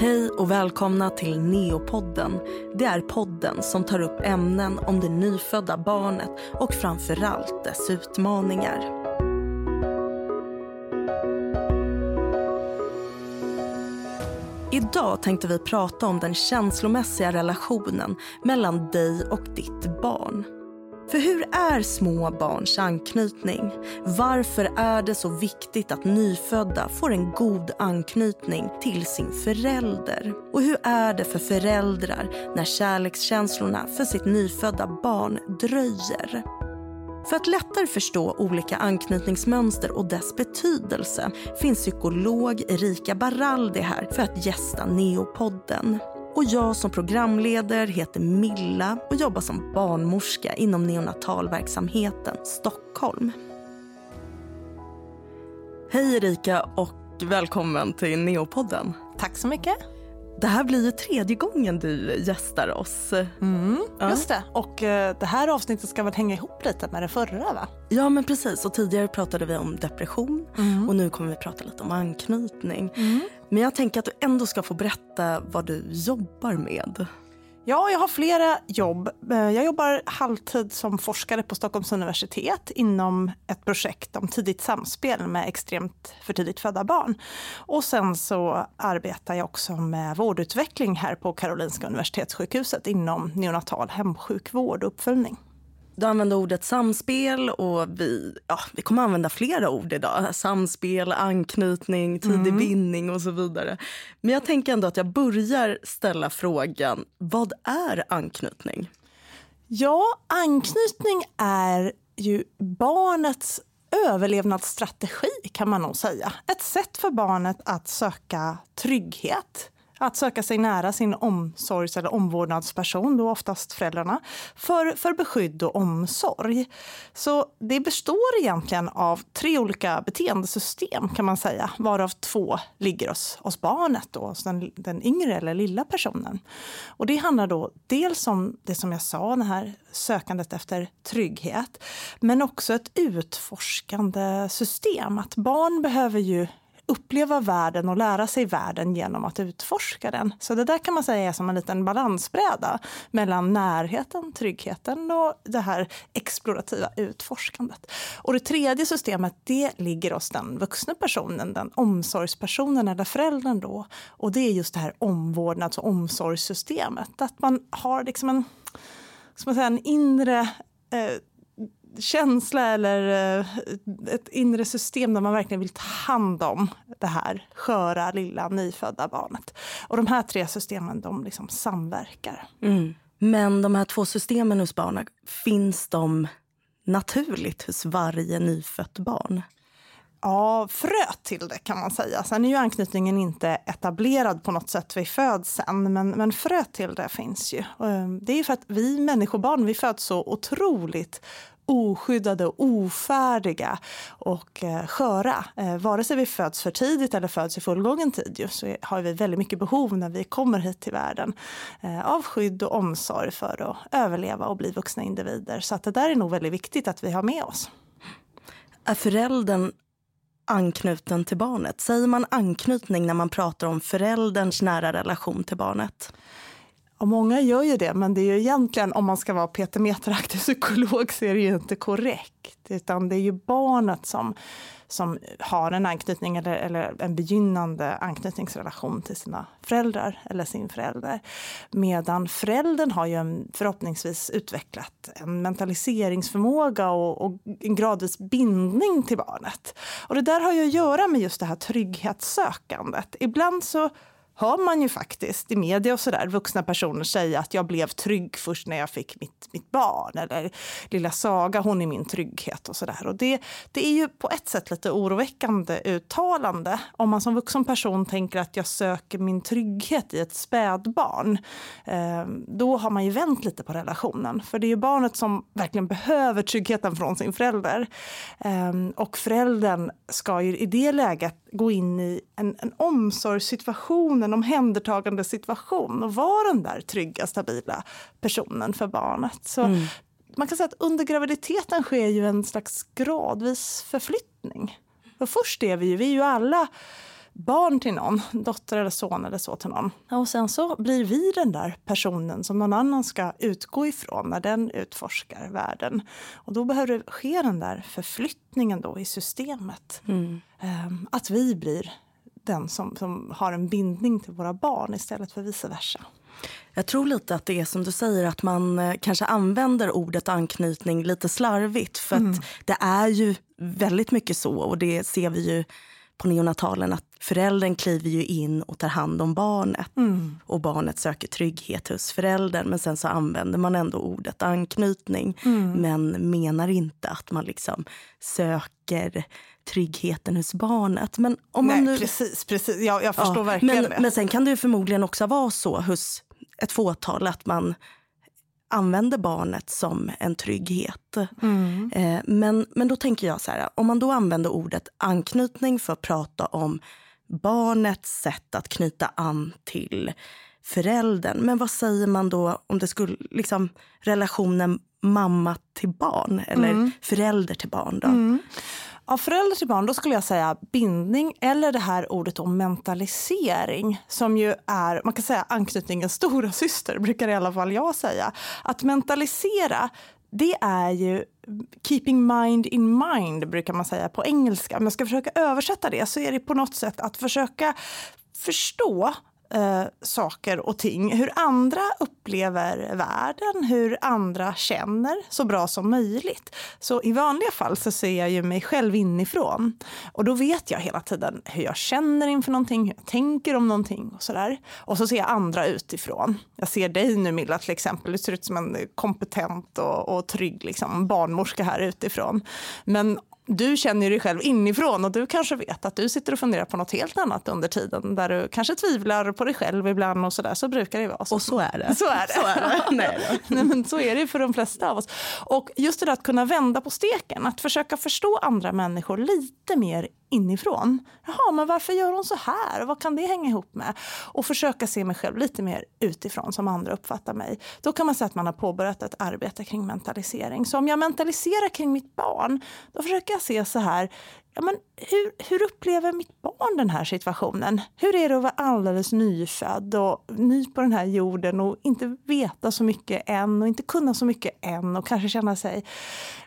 Hej och välkomna till Neopodden. Det är podden som tar upp ämnen om det nyfödda barnet och framförallt dess utmaningar. Idag tänkte vi prata om den känslomässiga relationen mellan dig och ditt barn. För hur är små barns anknytning? Varför är det så viktigt att nyfödda får en god anknytning till sin förälder? Och hur är det för föräldrar när kärlekskänslorna för sitt nyfödda barn dröjer? För att lättare förstå olika anknytningsmönster och dess betydelse finns psykolog Erika Baraldi här för att gästa Neopodden. Och jag som programledare heter Milla och jobbar som barnmorska inom neonatalverksamheten Stockholm. Hej Erika och välkommen till Neopodden. Tack så mycket. Det här blir ju tredje gången du gästar oss. Mm. Just det. Och eh, det här avsnittet ska väl hänga ihop lite med det förra va? Ja men precis. Och tidigare pratade vi om depression mm. och nu kommer vi prata lite om anknytning. Mm. Men jag tänker att du ändå ska få berätta vad du jobbar med. Ja, jag har flera jobb. Eh, jag jobbar halvtid som forskare på Stockholms universitet inom ett projekt om tidigt samspel med extremt för tidigt födda barn. Och sen så arbetar jag också med vårdutveckling här på Karolinska Universitetssjukhuset inom neonatal hemsjukvård och uppföljning. Du använder ordet samspel och vi, ja, vi kommer använda flera ord idag. Samspel, anknytning, tidig mm. bindning och så vidare. Men jag tänker ändå att jag börjar ställa frågan, vad är anknytning? Ja, anknytning är ju barnets överlevnadsstrategi kan man nog säga. Ett sätt för barnet att söka trygghet, att söka sig nära sin omsorgs eller omvårdnadsperson, då oftast föräldrarna, för, för beskydd och omsorg. Så det består egentligen av tre olika beteendesystem kan man säga, varav två ligger hos, hos barnet, då, hos den, den yngre eller lilla personen. Och det handlar då dels om det som jag sa, det här sökandet efter trygghet, men också ett utforskande system. Att barn behöver ju uppleva världen och lära sig världen genom att utforska den. Så det där kan man säga är som en liten balansbräda mellan närheten, tryggheten och det här explorativa utforskandet. Och det tredje systemet, det ligger hos den vuxna personen, den omsorgspersonen eller föräldern då. Och det är just det här omvårdnads och omsorgssystemet. Att man har liksom en, ska man säga, en inre eh, känsla eller eh, ett inre system där man verkligen vill ta hand om det här sköra, lilla, nyfödda barnet. Och de här tre systemen de liksom samverkar. Mm. Men de här två systemen hos barnen, finns de naturligt hos varje nyfött barn? Ja, frö till det kan man säga. Sen är ju anknytningen inte etablerad på något sätt vid födseln, men, men frö till det finns ju. Eh, det är ju för att vi människobarn, vi föds så otroligt oskyddade ofärdiga och eh, sköra. Eh, vare sig vi föds för tidigt eller föds i fullgången tid ju, så har vi väldigt mycket behov när vi kommer hit till världen eh, av skydd och omsorg för att överleva och bli vuxna individer. Så att det där är nog väldigt viktigt att vi har med oss. Är föräldern anknuten till barnet? Säger man anknytning när man pratar om förälderns nära relation till barnet? Och många gör ju det, men det är ju egentligen, om man ska vara Peter Meteraktig psykolog, så är det ju inte korrekt. Utan det är ju barnet som, som har en anknytning eller, eller en begynnande anknytningsrelation till sina föräldrar eller sin förälder. Medan föräldern har ju en, förhoppningsvis utvecklat en mentaliseringsförmåga och, och en gradvis bindning till barnet. Och det där har ju att göra med just det här trygghetssökandet. Ibland så hör man ju faktiskt i media och sådär vuxna personer säga att jag blev trygg först när jag fick mitt, mitt barn. Eller lilla Saga, hon är min trygghet och sådär. Och det, det är ju på ett sätt lite oroväckande uttalande. Om man som vuxen person tänker att jag söker min trygghet i ett spädbarn. Eh, då har man ju vänt lite på relationen. För det är ju barnet som verkligen behöver tryggheten från sin förälder. Eh, och föräldern ska ju i det läget gå in i en, en omsorgssituation, en omhändertagande situation och vara den där trygga, stabila personen för barnet. Så mm. Man kan säga att under graviditeten sker ju en slags gradvis förflyttning. För först är vi ju, vi är ju alla barn till någon, dotter eller son eller så till någon. Och sen så blir vi den där personen som någon annan ska utgå ifrån när den utforskar världen. Och då behöver det ske den där förflyttningen då i systemet. Mm. Um, att vi blir den som, som har en bindning till våra barn istället för vice versa. Jag tror lite att det är som du säger att man eh, kanske använder ordet anknytning lite slarvigt. För mm. att det är ju väldigt mycket så och det ser vi ju på neonatalen att föräldern kliver ju in och tar hand om barnet. Mm. Och barnet söker trygghet hos föräldern men sen så använder man ändå ordet anknytning. Mm. Men menar inte att man liksom söker tryggheten hos barnet. Men om Nej, man nu... precis, precis. Jag, jag förstår ja, verkligen men, det. Men sen kan det ju förmodligen också vara så hos ett fåtal att man använder barnet som en trygghet. Mm. Eh, men, men då tänker jag så här, om man då använder ordet anknytning för att prata om barnets sätt att knyta an till föräldern. Men vad säger man då om det skulle, liksom relationen mamma till barn eller mm. förälder till barn? Då? Mm. Av förälder till barn då skulle jag säga bindning eller det här ordet om mentalisering som ju är man kan säga anknytningens stora syster brukar i alla fall jag säga. Att mentalisera det är ju keeping mind in mind brukar man säga på engelska. Om jag ska försöka översätta det så är det på något sätt att försöka förstå eh, saker och ting. Hur andra upplever världen, hur andra känner så bra som möjligt. Så i vanliga fall så ser jag ju mig själv inifrån. Och då vet jag hela tiden hur jag känner inför någonting, hur jag tänker om någonting och sådär. Och så ser jag andra utifrån. Jag ser dig nu Milla till exempel, du ser ut som en kompetent och, och trygg liksom, barnmorska här utifrån. Men du känner dig själv inifrån och du kanske vet att du sitter och funderar på något helt annat under tiden där du kanske tvivlar på dig själv ibland och sådär. Så brukar det vara. Så. Och så är det. Så är det. Så är det. Nej, Nej, men så är det för de flesta av oss. Och just det där att kunna vända på steken, att försöka förstå andra människor lite mer inifrån. Jaha, men varför gör hon så här? Vad kan det hänga ihop med? Och försöka se mig själv lite mer utifrån som andra uppfattar mig. Då kan man säga att man har påbörjat ett arbete kring mentalisering. Så om jag mentaliserar kring mitt barn, då försöker jag se så här, ja, men hur, hur upplever mitt barn den här situationen? Hur är det att vara alldeles nyfödd och ny på den här jorden och inte veta så mycket än och inte kunna så mycket än och kanske känna sig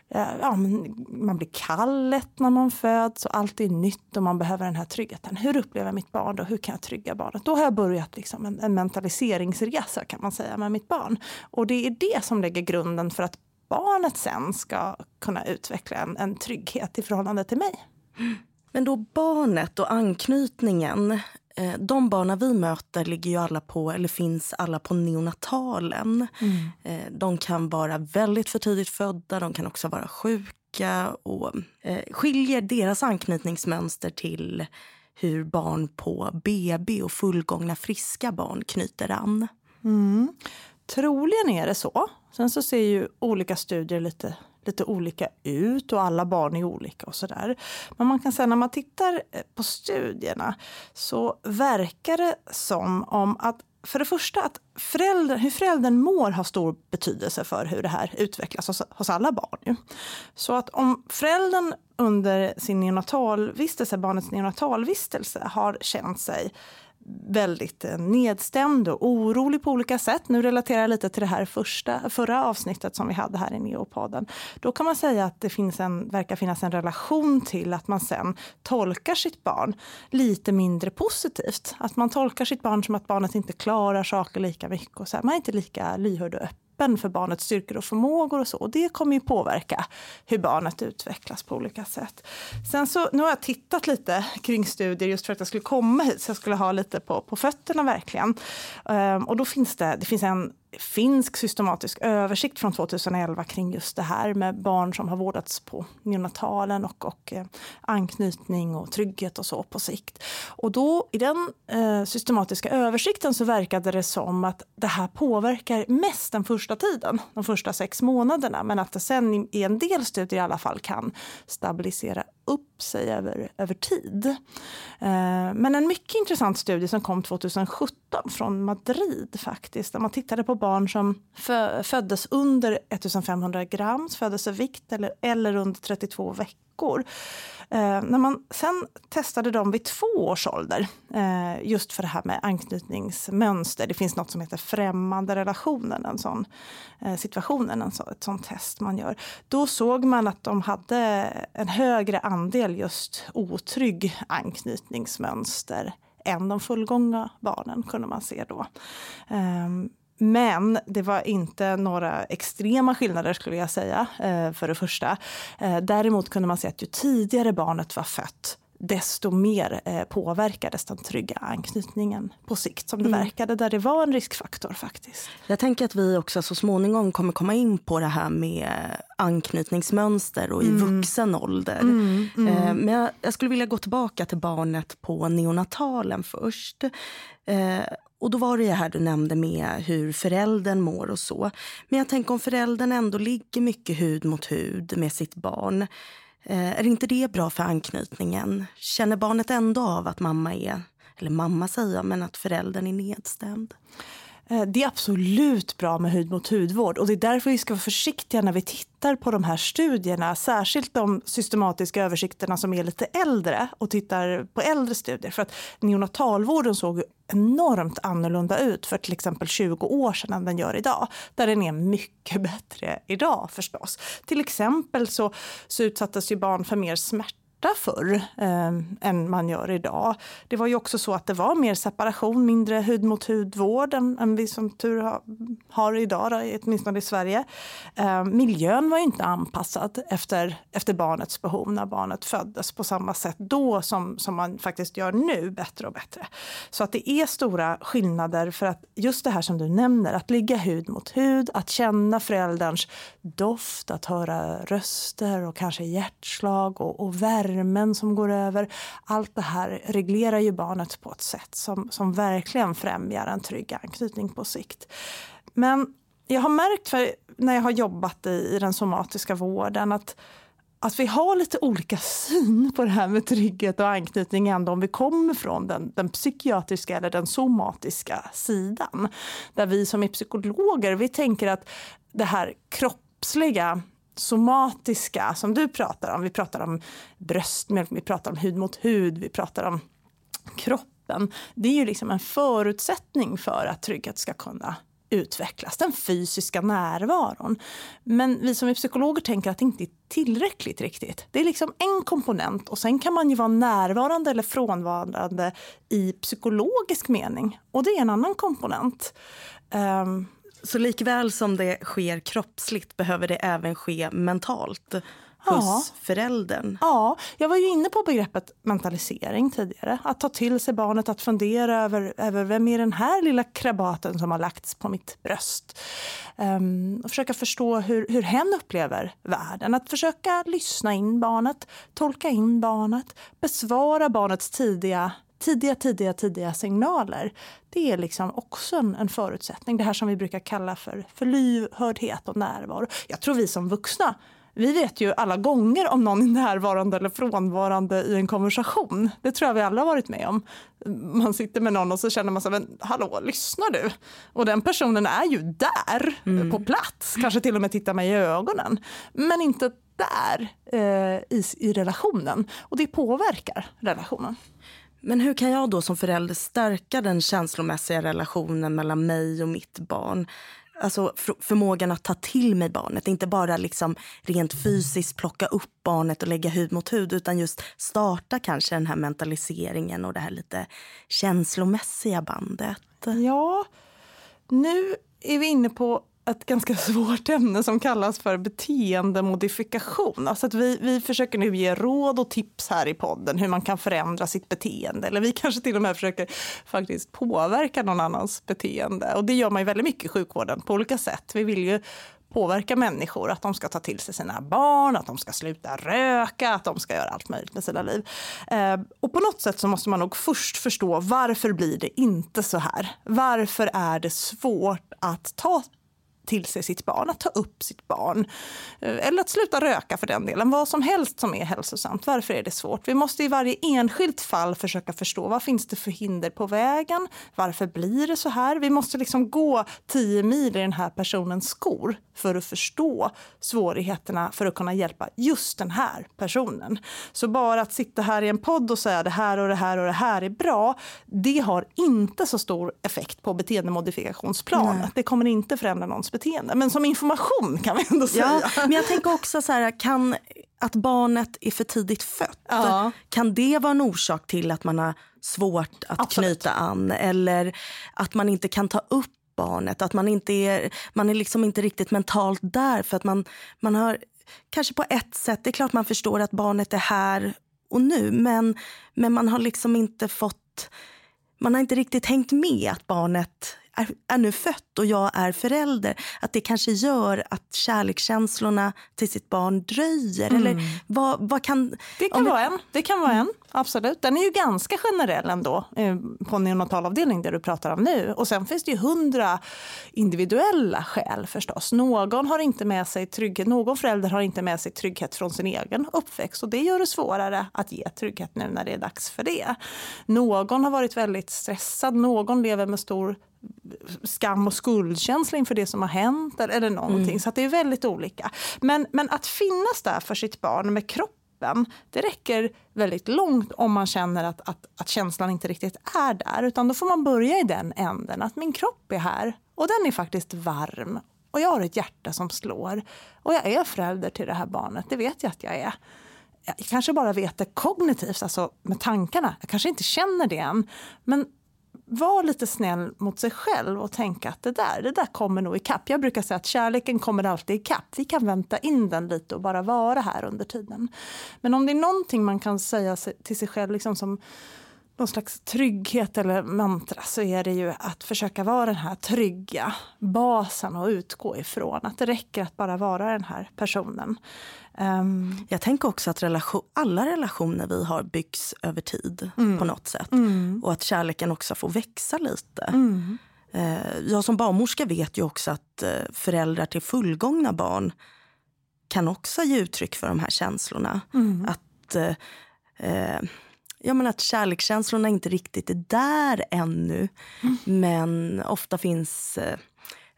eh, Ja, men man blir kall lätt när man föds och allt är nytt och man behöver den här tryggheten. Hur upplever mitt barn då? Hur kan jag trygga barnet? Då har jag börjat liksom en, en mentaliseringsresa kan man säga med mitt barn. Och det är det som lägger grunden för att barnet sen ska kunna utveckla en, en trygghet i förhållande till mig. Men då barnet och anknytningen. Eh, de barnen vi möter ligger ju alla på, eller finns alla på neonatalen. Mm. Eh, de kan vara väldigt för tidigt födda, de kan också vara sjuka. Och eh, skiljer deras anknytningsmönster till hur barn på BB och fullgångna friska barn knyter an? Mm. Troligen är det så. Sen så ser ju olika studier lite lite olika ut och alla barn är olika och sådär. Men man kan säga när man tittar eh, på studierna så verkar det som om att för det första att föräldern, hur föräldern mår har stor betydelse för hur det här utvecklas hos, hos alla barn. Ju. Så att om föräldern under sin neonatalvistelse, barnets neonatalvistelse har känt sig väldigt eh, nedstämd och orolig på olika sätt. Nu relaterar jag lite till det här första, förra avsnittet som vi hade här i Neopodden. Då kan man säga att det finns en, verkar finnas en relation till att man sen tolkar sitt barn lite mindre positivt. Att man tolkar sitt barn som att barnet inte klarar saker lika mycket. Och så här. Man är inte lika lyhörd och öppen öppen för barnets styrkor och förmågor och så. Och det kommer ju påverka hur barnet utvecklas på olika sätt. Sen så, nu har jag tittat lite kring studier just för att jag skulle komma hit, så jag skulle ha lite på, på fötterna verkligen. Um, och då finns det, det finns en finsk systematisk översikt från 2011 kring just det här med barn som har vårdats på neonatalen och, och eh, anknytning och trygghet och så på sikt. Och då i den eh, systematiska översikten så verkade det som att det här påverkar mest den första tiden, de första sex månaderna, men att det sen i, i en del studier i alla fall kan stabilisera upp sig över, över tid. Eh, men en mycket intressant studie som kom 2017 från Madrid faktiskt, där man tittade på barn som föddes under 1500 grams födelsevikt eller, eller under 32 veckor veckor. Eh, när man sen testade dem vid två års ålder, eh, just för det här med anknytningsmönster. Det finns något som heter främmande relationen, en sån eh, situation, en så, ett sånt test man gör. Då såg man att de hade en högre andel just otrygg anknytningsmönster än de fullgångna barnen kunde man se då. Um, men det var inte några extrema skillnader skulle jag säga, eh, för det första. Eh, däremot kunde man se att ju tidigare barnet var fött, desto mer eh, påverkades den trygga anknytningen på sikt som det mm. verkade, där det var en riskfaktor faktiskt. Jag tänker att vi också så småningom kommer komma in på det här med anknytningsmönster och i mm. vuxen ålder. Mm, mm. Men jag, jag, skulle vilja gå tillbaka till barnet på neonatalen först. Och då var det här du nämnde med hur föräldern mår och så. Men jag tänker om föräldern ändå ligger mycket hud mot hud med sitt barn. Eh, är inte det bra för anknytningen? Känner barnet ändå av att mamma är, eller mamma säger men att föräldern är nedstämd? Eh, det är absolut bra med hud mot hudvård och det är därför vi ska vara försiktiga när vi tittar på de här studierna. Särskilt de systematiska översikterna som är lite äldre och tittar på äldre studier. För att neonatalvården såg enormt annorlunda ut för till exempel 20 år sedan än den gör idag. Där den är mycket bättre idag förstås. Till exempel så, så utsattes ju barn för mer smärta smärta förr eh, än man gör idag. Det var ju också så att det var mer separation, mindre hud mot hudvård än, än vi som tur har, har idag, då, åtminstone i Sverige. Eh, miljön var ju inte anpassad efter, efter barnets behov när barnet föddes på samma sätt då som, som man faktiskt gör nu, bättre och bättre. Så att det är stora skillnader för att just det här som du nämner, att ligga hud mot hud, att känna förälderns doft, att höra röster och kanske hjärtslag och, och värme är det män som går över. Allt det här reglerar ju barnet på ett sätt som, som verkligen främjar en trygg anknytning på sikt. Men jag har märkt för, när jag har jobbat i, i den somatiska vården att att vi har lite olika syn på det här med trygghet och anknytning ändå om vi kommer från den, den psykiatriska eller den somatiska sidan. Där vi som är psykologer, vi tänker att det här kroppsliga somatiska som du pratar om. Vi pratar om bröstmjölk, vi pratar om hud mot hud, vi pratar om kroppen. Det är ju liksom en förutsättning för att trygghet ska kunna utvecklas, den fysiska närvaron. Men vi som är psykologer tänker att det inte är tillräckligt riktigt. Det är liksom en komponent och sen kan man ju vara närvarande eller frånvarande i psykologisk mening. Och det är en annan komponent. Um, så likväl som det sker kroppsligt behöver det även ske mentalt hos ja. föräldern? Ja, jag var ju inne på begreppet mentalisering tidigare. Att ta till sig barnet, att fundera över, över vem är den här lilla krabaten som har lagts på mitt bröst. Um, och försöka förstå hur, hur hen upplever världen. Att försöka lyssna in barnet, tolka in barnet, besvara barnets tidiga tidiga, tidiga, tidiga signaler. Det är liksom också en, en förutsättning. Det här som vi brukar kalla för, för lyhördhet och närvaro. Jag tror vi som vuxna vi vet ju alla gånger om någon är närvarande eller frånvarande i en konversation. Det tror jag vi alla har varit med om. Man sitter med någon och så känner man sig, men hallå, lyssnar du? Och den personen är ju där, mm. på plats, kanske till och med tittar mig i ögonen. Men inte där eh, i, i relationen. Och det påverkar relationen. Men hur kan jag då som förälder stärka den känslomässiga relationen mellan mig och mitt barn? Alltså förmågan att ta till mig barnet, inte bara liksom rent fysiskt plocka upp barnet och lägga hud mot hud utan just starta kanske den här mentaliseringen och det här lite känslomässiga bandet. Ja, nu är vi inne på ett ganska svårt ämne som kallas för beteendemodifikation. Alltså att vi, vi försöker nu ge råd och tips här i podden hur man kan förändra sitt beteende. Eller vi kanske till och med försöker faktiskt påverka någon annans beteende. Och det gör man ju väldigt mycket i sjukvården på olika sätt. Vi vill ju påverka människor, att de ska ta till sig sina barn, att de ska sluta röka, att de ska göra allt möjligt med sina liv. Eh, och på något sätt så måste man nog först förstå varför blir det inte så här? Varför är det svårt att ta till sig sitt barn, att ta upp sitt barn. Eh, eller att sluta röka för den delen. Vad som helst som är hälsosamt. Varför är det svårt? Vi måste i varje enskilt fall försöka förstå vad finns det för hinder på vägen? Varför blir det så här? Vi måste liksom gå tio mil i den här personens skor för att förstå svårigheterna för att kunna hjälpa just den här personen. Så bara att sitta här i en podd och säga det här och det här och det här är bra, det har inte så stor effekt på beteendemodifikationsplanet. Det kommer inte förändra någons beteende. Men som information kan vi ändå säga. Ja, men jag tänker också så här, kan att barnet är för tidigt fött, ja. kan det vara en orsak till att man har svårt att Absolut. knyta an? Eller att man inte kan ta upp barnet, att man inte är, man är liksom inte riktigt mentalt där för att man, man har kanske på ett sätt, det är klart man förstår att barnet är här och nu men, men man har liksom inte fått, man har inte riktigt hängt med att barnet är, är nu fött och jag är förälder. Att det kanske gör att kärlekskänslorna till sitt barn dröjer. Mm. Eller vad, vad kan... Det kan, vara en. det kan vara en, absolut. Den är ju ganska generell ändå eh, på neonatalavdelning där du pratar om nu. Och sen finns det ju hundra individuella skäl förstås. Någon har inte med sig trygghet, någon förälder har inte med sig trygghet från sin egen uppväxt och det gör det svårare att ge trygghet nu när det är dags för det. Någon har varit väldigt stressad, någon lever med stor skam och skuldkänsla inför det som har hänt eller någonting. Mm. Så det är väldigt olika. Men, men att finnas där för sitt barn med kroppen det räcker väldigt långt om man känner att, att, att känslan inte riktigt är där. Utan då får man börja i den änden, att min kropp är här och den är faktiskt varm. Och jag har ett hjärta som slår. Och jag är förälder till det här barnet, det vet jag att jag är. Jag kanske bara vet det kognitivt, alltså med tankarna. Jag kanske inte känner det än. Men var lite snäll mot sig själv och tänka att det där, det där kommer nog ikapp. Jag brukar säga att kärleken kommer alltid ikapp. Vi kan vänta in den lite och bara vara här under tiden. Men om det är någonting man kan säga till sig själv liksom som någon slags trygghet eller mantra så är det ju att försöka vara den här trygga basen och utgå ifrån. Att det räcker att bara vara den här personen. Um, jag tänker också att relation, alla relationer vi har byggs över tid mm. på något sätt. Mm. Och att kärleken också får växa lite. Mm. Uh, jag som barnmorska vet ju också att uh, föräldrar till fullgångna barn kan också ge uttryck för de här känslorna. Mm. Att uh, ja, men att kärlekskänslorna inte riktigt är där ännu. Mm. Men ofta finns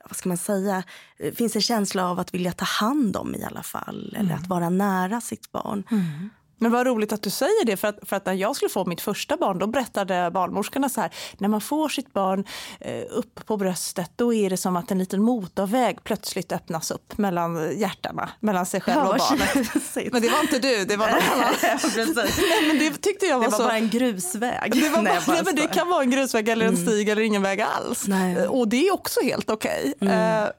vad ska man säga, finns en känsla av att vilja ta hand om i alla fall. Eller mm. att vara nära sitt barn. Mm. Men vad roligt att du säger det, för att, för att när jag skulle få mitt första barn då berättade barnmorskorna så här, när man får sitt barn eh, upp på bröstet då är det som att en liten motorväg plötsligt öppnas upp mellan hjärtarna, mellan sig själv och barnet. men det var inte du, det var någon annan. nej, men det tyckte jag var, det var så... bara en grusväg. Det, var bara, nej, men det kan vara en grusväg eller en mm. stig eller ingen väg alls. Nej. Och det är också helt okej. Okay. Mm. Uh,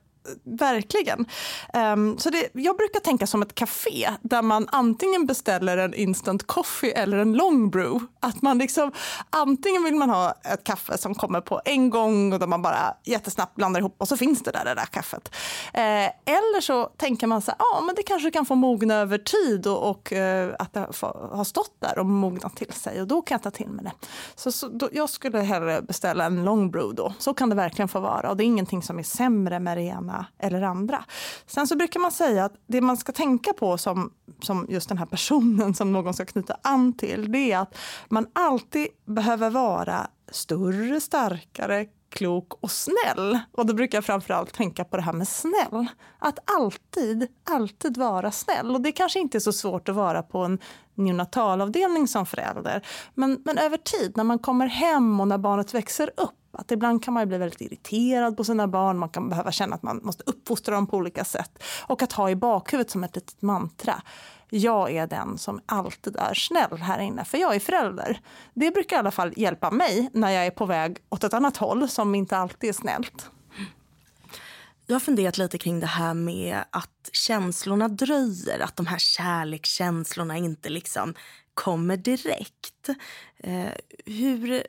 verkligen. Um, så det, jag brukar tänka som ett café där man antingen beställer en instant coffee eller en long brew. Att man liksom, antingen vill man ha ett kaffe som kommer på en gång och där man bara jättesnabbt blandar ihop och så finns det där, det där kaffet. Uh, eller så tänker man så här, ja men det kanske kan få mogna över tid och, och uh, att det har stått där och mognat till sig och då kan jag ta till mig det. Så, så då, jag skulle hellre beställa en long brew då. Så kan det verkligen få vara och det är ingenting som är sämre med det ena eller andra. Sen så brukar man säga att det man ska tänka på som, som just den här personen som någon ska knyta an till, det är att man alltid behöver vara större, starkare, klok och snäll. Och då brukar jag framförallt tänka på det här med snäll. Att alltid, alltid vara snäll. Och det kanske inte är så svårt att vara på en neonatalavdelning som förälder. Men, men över tid, när man kommer hem och när barnet växer upp att ibland kan man bli väldigt irriterad på sina barn, man kan behöva känna att man måste uppfostra dem på olika sätt. Och att ha i bakhuvudet som ett litet mantra. Jag är den som alltid är snäll här inne, för jag är förälder. Det brukar i alla fall hjälpa mig när jag är på väg åt ett annat håll som inte alltid är snällt. Jag har funderat lite kring det här med att känslorna dröjer. Att de här kärlekskänslorna inte liksom kommer direkt. Eh, hur,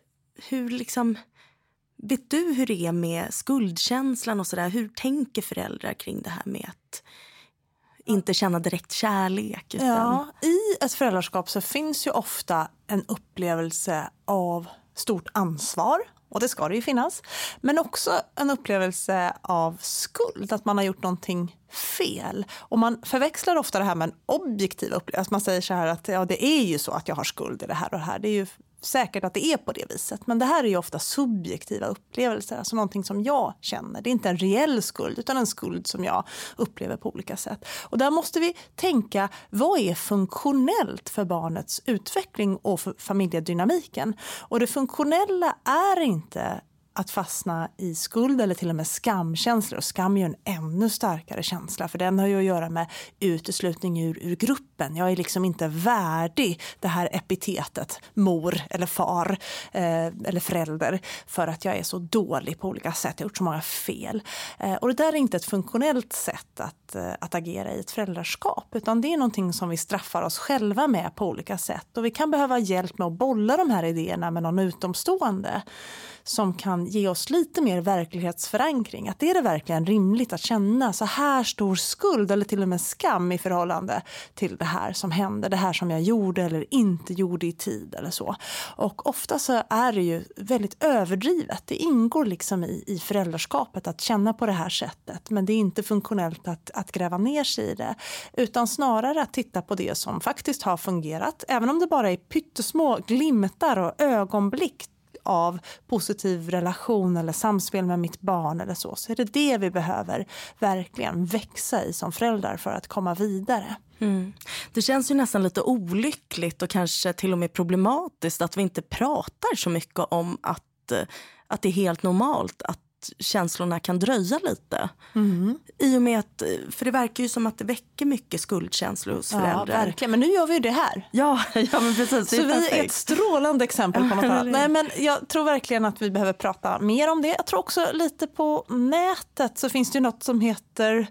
hur liksom Vet du hur det är med skuldkänslan och sådär? Hur tänker föräldrar kring det här med att inte känna direkt kärlek? Utan... Ja, I ett föräldraskap så finns ju ofta en upplevelse av stort ansvar och det ska det ju finnas. Men också en upplevelse av skuld, att man har gjort någonting fel. Och man förväxlar ofta det här med en objektiv upplevelse. Man säger så här att ja, det är ju så att jag har skuld i det här och det här. Det är ju säkert att det är på det viset. Men det här är ju ofta subjektiva upplevelser, alltså någonting som jag känner. Det är inte en reell skuld, utan en skuld som jag upplever på olika sätt. Och där måste vi tänka, vad är funktionellt för barnets utveckling och för familjedynamiken? Och det funktionella är inte att fastna i skuld eller till och med skamkänslor. Och skam är ju en ännu starkare känsla för den har ju att göra med uteslutning ur, ur gruppen. Jag är liksom inte värdig det här epitetet mor eller far eh, eller förälder för att jag är så dålig på olika sätt. Jag har gjort så många fel. Eh, och det där är inte ett funktionellt sätt att, eh, att agera i ett föräldraskap utan det är någonting som vi straffar oss själva med på olika sätt. Och vi kan behöva hjälp med att bolla de här idéerna med någon utomstående som kan ge oss lite mer verklighetsförankring. Att är det verkligen rimligt att känna så här stor skuld eller till och med skam i förhållande till det här som hände, det här som jag gjorde eller inte gjorde i tid eller så. Och ofta så är det ju väldigt överdrivet. Det ingår liksom i, i föräldraskapet att känna på det här sättet. Men det är inte funktionellt att, att gräva ner sig i det. Utan snarare att titta på det som faktiskt har fungerat. Även om det bara är pyttesmå glimtar och ögonblick av positiv relation eller samspel med mitt barn eller så, så är det det vi behöver verkligen växa i som föräldrar för att komma vidare. Mm. Det känns ju nästan lite olyckligt och kanske till och med problematiskt att vi inte pratar så mycket om att, eh, att det är helt normalt att känslorna kan dröja lite. Mm. I och med att, för det verkar ju som att det väcker mycket skuldkänslor hos föräldrar. Ja, verkligen. Men nu gör vi ju det här. Ja, ja men precis. Så är vi är ett strålande exempel på något annat. Nej, men jag tror verkligen att vi behöver prata mer om det. Jag tror också lite på nätet så finns det ju något som heter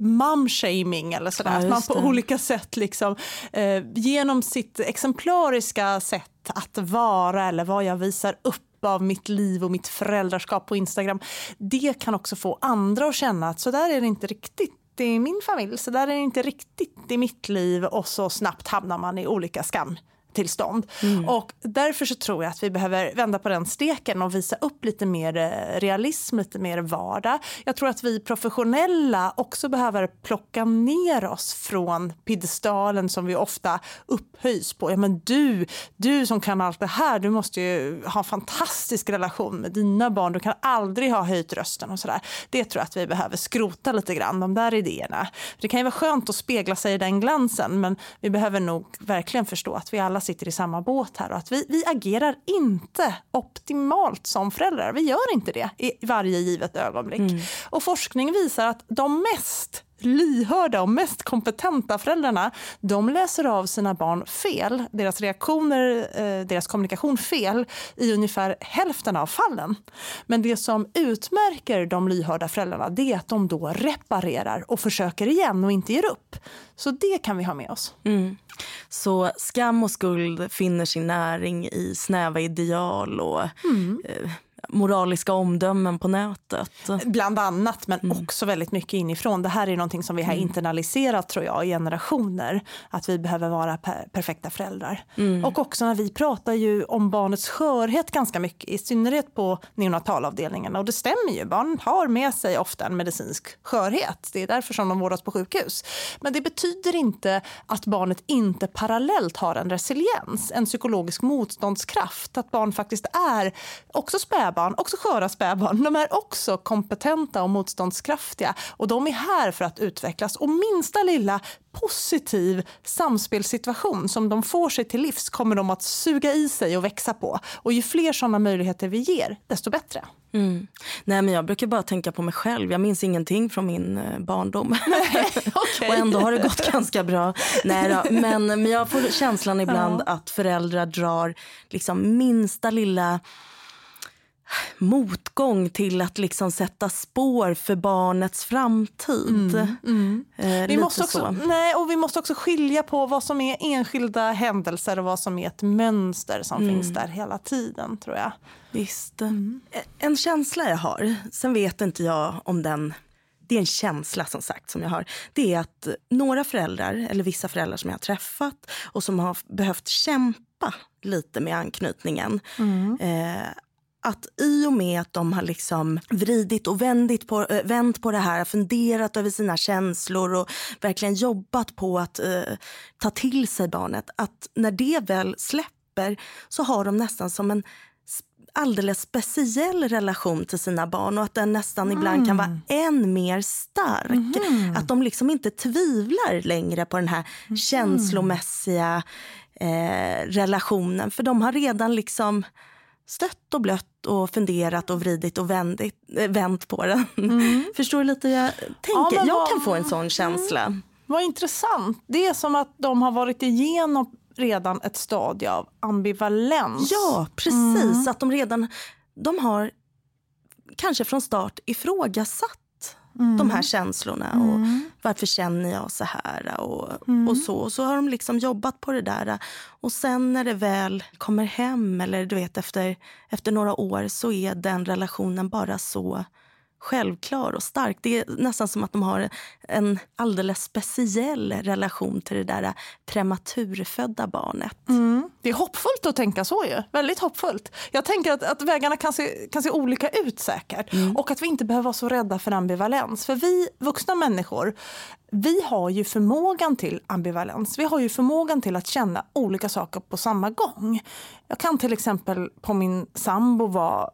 mumshaming eller sådär. Ja, att man på det. olika sätt liksom, eh, genom sitt exemplariska sätt att vara eller vad jag visar upp av mitt liv och mitt föräldraskap på Instagram. Det kan också få andra att känna att så där är det inte riktigt i min familj, så där är det inte riktigt i mitt liv och så snabbt hamnar man i olika skam tillstånd. Mm. Och därför så tror jag att vi behöver vända på den steken och visa upp lite mer eh, realism, lite mer vardag. Jag tror att vi professionella också behöver plocka ner oss från piedestalen som vi ofta upphöjs på. Ja, men du, du som kan allt det här, du måste ju ha en fantastisk relation med dina barn. Du kan aldrig ha höjt rösten och sådär. Det tror jag att vi behöver skrota lite grann, de där idéerna. Det kan ju vara skönt att spegla sig i den glansen, men vi behöver nog verkligen förstå att vi alla alla sitter i samma båt här och att vi, vi agerar inte optimalt som föräldrar. Vi gör inte det i varje givet ögonblick. Mm. Och forskning visar att de mest lyhörda och mest kompetenta föräldrarna, de läser av sina barn fel, deras reaktioner, eh, deras kommunikation fel i ungefär hälften av fallen. Men det som utmärker de lyhörda föräldrarna det är att de då reparerar och försöker igen och inte ger upp. Så det kan vi ha med oss. Mm. Så skam och skuld finner sin näring i snäva ideal och mm. eh, moraliska omdömen på nätet. Bland annat, men mm. också väldigt mycket inifrån. Det här är någonting som vi har mm. internaliserat tror jag i generationer. Att vi behöver vara per perfekta föräldrar. Mm. Och också när vi pratar ju om barnets skörhet ganska mycket, i synnerhet på neonatalavdelningen. Och det stämmer ju, barn har med sig ofta en medicinsk skörhet. Det är därför som de vårdas på sjukhus. Men det betyder inte att barnet inte parallellt har en resiliens, en psykologisk motståndskraft. Att barn faktiskt är också spädbarn spädbarn, också sköra spädbarn, de är också kompetenta och motståndskraftiga. Och de är här för att utvecklas. Och minsta lilla positiv samspelssituation som de får sig till livs kommer de att suga i sig och växa på. Och ju fler sådana möjligheter vi ger, desto bättre. Mm. Nej, men jag brukar bara tänka på mig själv. Jag minns ingenting från min eh, barndom. Nej, okay. och ändå har det gått ganska bra. Nej då. Men, men jag får känslan ibland ja. att föräldrar drar liksom minsta lilla motgång till att liksom sätta spår för barnets framtid. Mm, mm. Eh, vi måste också, nej, och vi måste också skilja på vad som är enskilda händelser och vad som är ett mönster som mm. finns där hela tiden. tror jag. Visst. Mm. En känsla jag har, sen vet inte jag om den det är en känsla som sagt som jag har. Det är att några föräldrar, eller vissa föräldrar som jag har träffat och som har behövt kämpa lite med anknytningen. Mm. Eh, att i och med att de har liksom vridit och vändit på, äh, vänt på det här, funderat över sina känslor och verkligen jobbat på att äh, ta till sig barnet, att när det väl släpper så har de nästan som en alldeles speciell relation till sina barn och att den nästan mm. ibland kan vara mm. än mer stark. Mm. Att de liksom inte tvivlar längre på den här mm. känslomässiga eh, relationen för de har redan liksom stött och blött och funderat och vridit och vändit, äh, vänt på den. Mm. Förstår du lite hur jag tänker? Ja, jag vad, kan få en sån känsla. Mm. Vad intressant. Det är som att de har varit igenom redan ett stadie av ambivalens. Ja, precis. Mm. Att de redan de har kanske från start ifrågasatt Mm. de här känslorna. Och mm. Varför känner jag så här? Och, mm. och så och så har de liksom jobbat på det där. Och sen när det väl kommer hem, eller du vet efter, efter några år så är den relationen bara så självklar och stark. Det är nästan som att de har en alldeles speciell relation till det där prematurfödda barnet. Mm. Det är hoppfullt att tänka så ju. Väldigt hoppfullt. Jag tänker att, att vägarna kan se, kan se olika ut säkert. Mm. Och att vi inte behöver vara så rädda för ambivalens. För vi vuxna människor, vi har ju förmågan till ambivalens. Vi har ju förmågan till att känna olika saker på samma gång. Jag kan till exempel på min sambo vara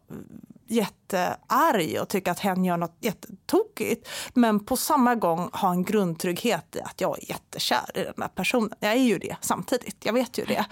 jättearg och tycka att hen gör något jättetokigt. Men på samma gång ha en grundtrygghet i att jag är jättekär i den här personen. Jag är ju det samtidigt, jag vet ju det.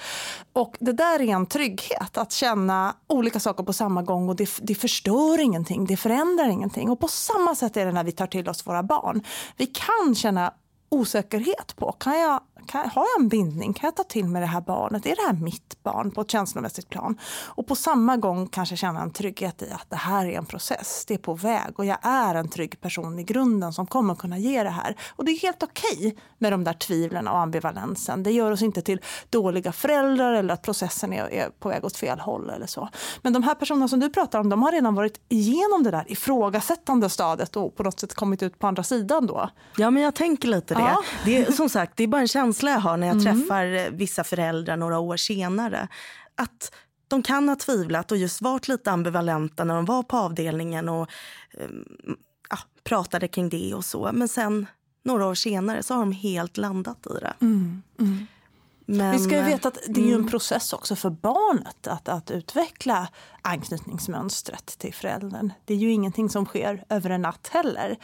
Och det där är en trygghet, att känna olika saker på samma gång och det, det förstör ingenting, det förändrar ingenting. Och på samma sätt är det när vi tar till oss våra barn. Vi kan känna osäkerhet på. Kan jag, kan, har jag en bindning? Kan jag ta till mig det här barnet? Är det här mitt barn på ett känslomässigt plan? Och på samma gång kanske känna en trygghet i att det här är en process. Det är på väg och jag är en trygg person i grunden som kommer kunna ge det här. Och det är helt okej okay med de där tvivlen och ambivalensen. Det gör oss inte till dåliga föräldrar eller att processen är, är på väg åt fel håll eller så. Men de här personerna som du pratar om, de har redan varit igenom det där ifrågasättande stadiet och på något sätt kommit ut på andra sidan då. Ja, men jag tänker lite det. Ja. det är, som sagt, det är bara en känsla jag har när jag mm. träffar vissa föräldrar några år senare. Att de kan ha tvivlat och just varit lite ambivalenta när de var på avdelningen och eh, ja, pratade kring det och så. Men sen några år senare så har de helt landat i det. Mm. Mm. Men, Vi ska ju veta att det är en mm. process också för barnet att, att utveckla anknytningsmönstret till föräldern. Det är ju ingenting som sker över en natt heller.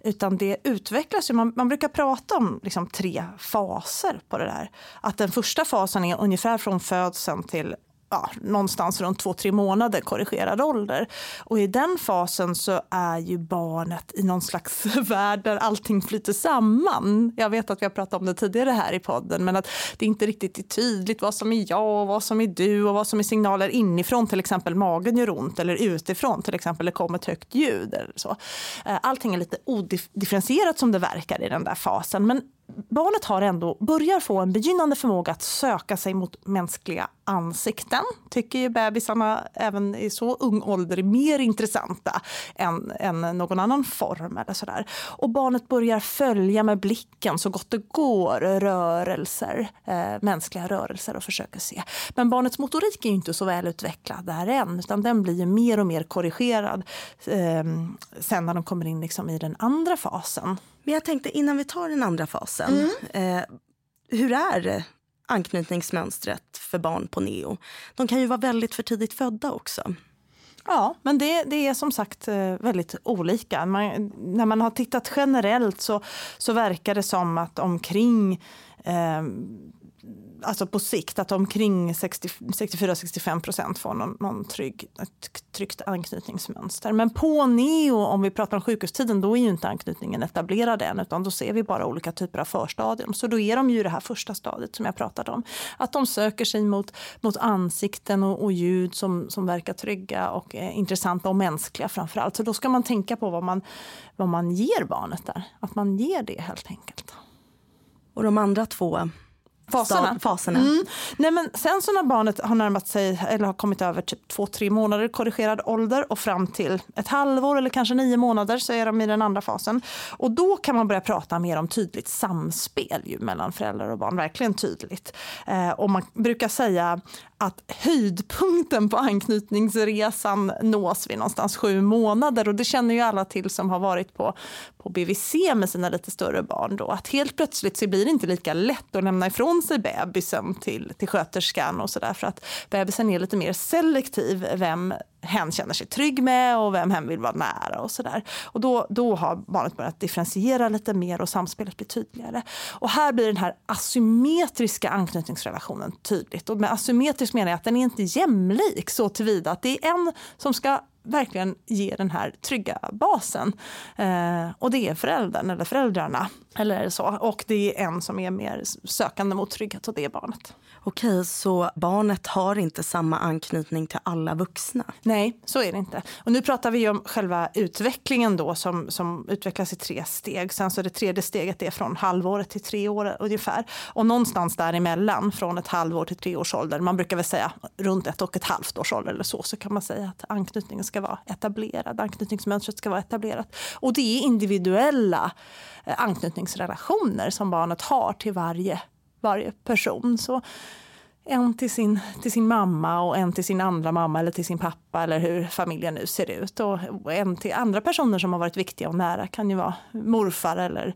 Utan det utvecklas ju. Man, man brukar prata om liksom tre faser på det där. Att den första fasen är ungefär från födseln till ja, någonstans runt två, tre månader korrigerad ålder. Och i den fasen så är ju barnet i någon slags värld där allting flyter samman. Jag vet att vi har pratat om det tidigare här i podden, men att det inte riktigt är tydligt vad som är jag och vad som är du och vad som är signaler inifrån, till exempel magen gör ont, eller utifrån, till exempel det kommer ett högt ljud. Eller så. Eh, allting är lite odifferentierat som det verkar i den där fasen. Men barnet har ändå, börjar få en begynnande förmåga att söka sig mot mänskliga ansikten. Tycker ju bebisarna även i så ung ålder är mer intressanta än, än någon annan form. Eller sådär. Och barnet börjar följa med blicken så gott det går rörelser, eh, mänskliga rörelser och försöker se. Men barnets motorik är inte så väl utvecklad där än utan den blir mer och mer korrigerad eh, sen när de kommer in liksom i den andra fasen. Men jag tänkte innan vi tar den andra fasen. Mm. Eh, hur är anknytningsmönstret för barn på neo? De kan ju vara väldigt för tidigt födda också. Ja, men det, det är som sagt eh, väldigt olika. Man, när man har tittat generellt så, så verkar det som att omkring eh, alltså på sikt att omkring 64-65 procent får någon, någon trygg, ett tryggt anknytningsmönster. Men på neo, om vi pratar om sjukhustiden, då är ju inte anknytningen etablerad än utan då ser vi bara olika typer av förstadium. Så då är de ju det här första stadiet som jag pratade om. Att de söker sig mot, mot ansikten och, och ljud som, som verkar trygga och eh, intressanta och mänskliga framför allt. Så då ska man tänka på vad man, vad man ger barnet där. Att man ger det helt enkelt. Och de andra två faserna. faserna. Mm. Nej, men sen så när barnet har närmat sig eller har kommit över typ två, tre månader korrigerad ålder och fram till ett halvår eller kanske nio månader så är de i den andra fasen. Och då kan man börja prata mer om tydligt samspel ju, mellan föräldrar och barn, verkligen tydligt. Eh, och man brukar säga att höjdpunkten på anknytningsresan nås vid någonstans sju månader. Och det känner ju alla till som har varit på, på BVC med sina lite större barn. Då, att helt plötsligt så blir det inte lika lätt att lämna ifrån sig bebisen till, till sköterskan och sådär. För att bebisen är lite mer selektiv vem hen känner sig trygg med och vem hen vill vara nära och sådär. Och då, då har barnet börjat differentiera lite mer och samspelet blir tydligare. Och här blir den här asymmetriska anknytningsrelationen tydligt. Och med asymmetrisk menar jag att den är inte jämlik så tillvida att det är en som ska verkligen ge den här trygga basen. Eh, och det är föräldern eller föräldrarna. Eller så. Och det är en som är mer sökande mot trygghet och det är barnet. Okej, så barnet har inte samma anknytning till alla vuxna? Nej, så är det inte. Och nu pratar vi om själva utvecklingen då som, som utvecklas i tre steg. Sen så det tredje steget är från halvåret till tre år ungefär. Och någonstans däremellan, från ett halvår till tre års ålder, man brukar väl säga runt ett och ett halvt års ålder eller så, så kan man säga att anknytningen ska vara etablerad. Anknytningsmönstret ska vara etablerat. Och det är individuella eh, anknytningsrelationer som barnet har till varje varje person. Så en till sin, till sin mamma och en till sin andra mamma eller till sin pappa eller hur familjen nu ser ut. Och en till andra personer som har varit viktiga och nära kan ju vara morfar eller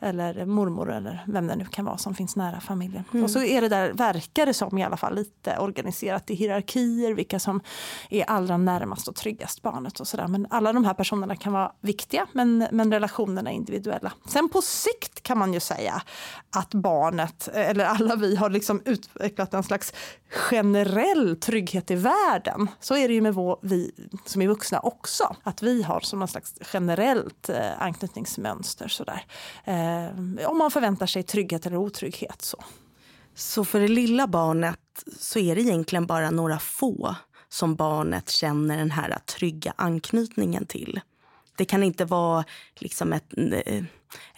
eller mormor eller vem det nu kan vara som finns nära familjen. Mm. Och så är det där, verkar det som i alla fall, lite organiserat i hierarkier, vilka som är allra närmast och tryggast barnet och sådär. Men alla de här personerna kan vara viktiga, men, men relationerna är individuella. Sen på sikt kan man ju säga att barnet, eller alla vi, har liksom utvecklat en slags generell trygghet i världen. Så är det ju med vår, vi som är vuxna också. Att vi har som någon slags generellt eh, anknytningsmönster. Sådär. Eh, om man förväntar sig trygghet eller otrygghet. Så. så för det lilla barnet så är det egentligen bara några få som barnet känner den här trygga anknytningen till. Det kan inte vara liksom ett eh,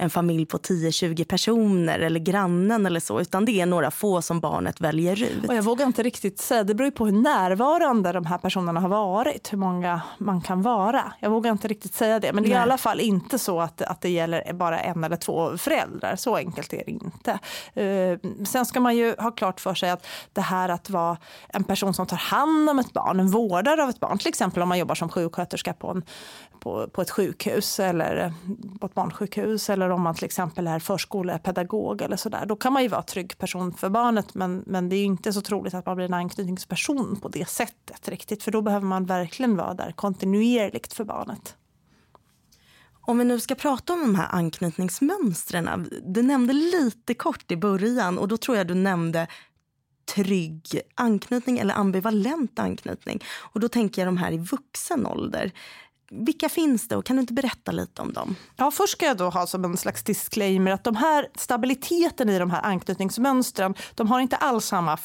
en familj på 10-20 personer eller grannen eller så, utan det är några få som barnet väljer ut. Och jag vågar inte riktigt säga, det beror på hur närvarande de här personerna har varit, hur många man kan vara. Jag vågar inte riktigt säga det, men det är Nej. i alla fall inte så att, att det gäller bara en eller två föräldrar, så enkelt är det inte. Uh, sen ska man ju ha klart för sig att det här att vara en person som tar hand om ett barn, en vårdare av ett barn, till exempel om man jobbar som sjuksköterska på, en, på, på ett sjukhus eller på ett barnsjukhus sjukhus eller om man till exempel är förskolepedagog eller sådär. Då kan man ju vara trygg person för barnet men, men det är inte så troligt att man blir en anknytningsperson på det sättet riktigt. För då behöver man verkligen vara där kontinuerligt för barnet. Om vi nu ska prata om de här anknytningsmönstren. Du nämnde lite kort i början och då tror jag du nämnde trygg anknytning eller ambivalent anknytning. Och då tänker jag de här i vuxen ålder. Vilka finns det och kan du inte berätta lite om dem? Ja, först ska jag då ha som en slags disclaimer att de här stabiliteten i de här anknytningsmönstren, de har inte alls samma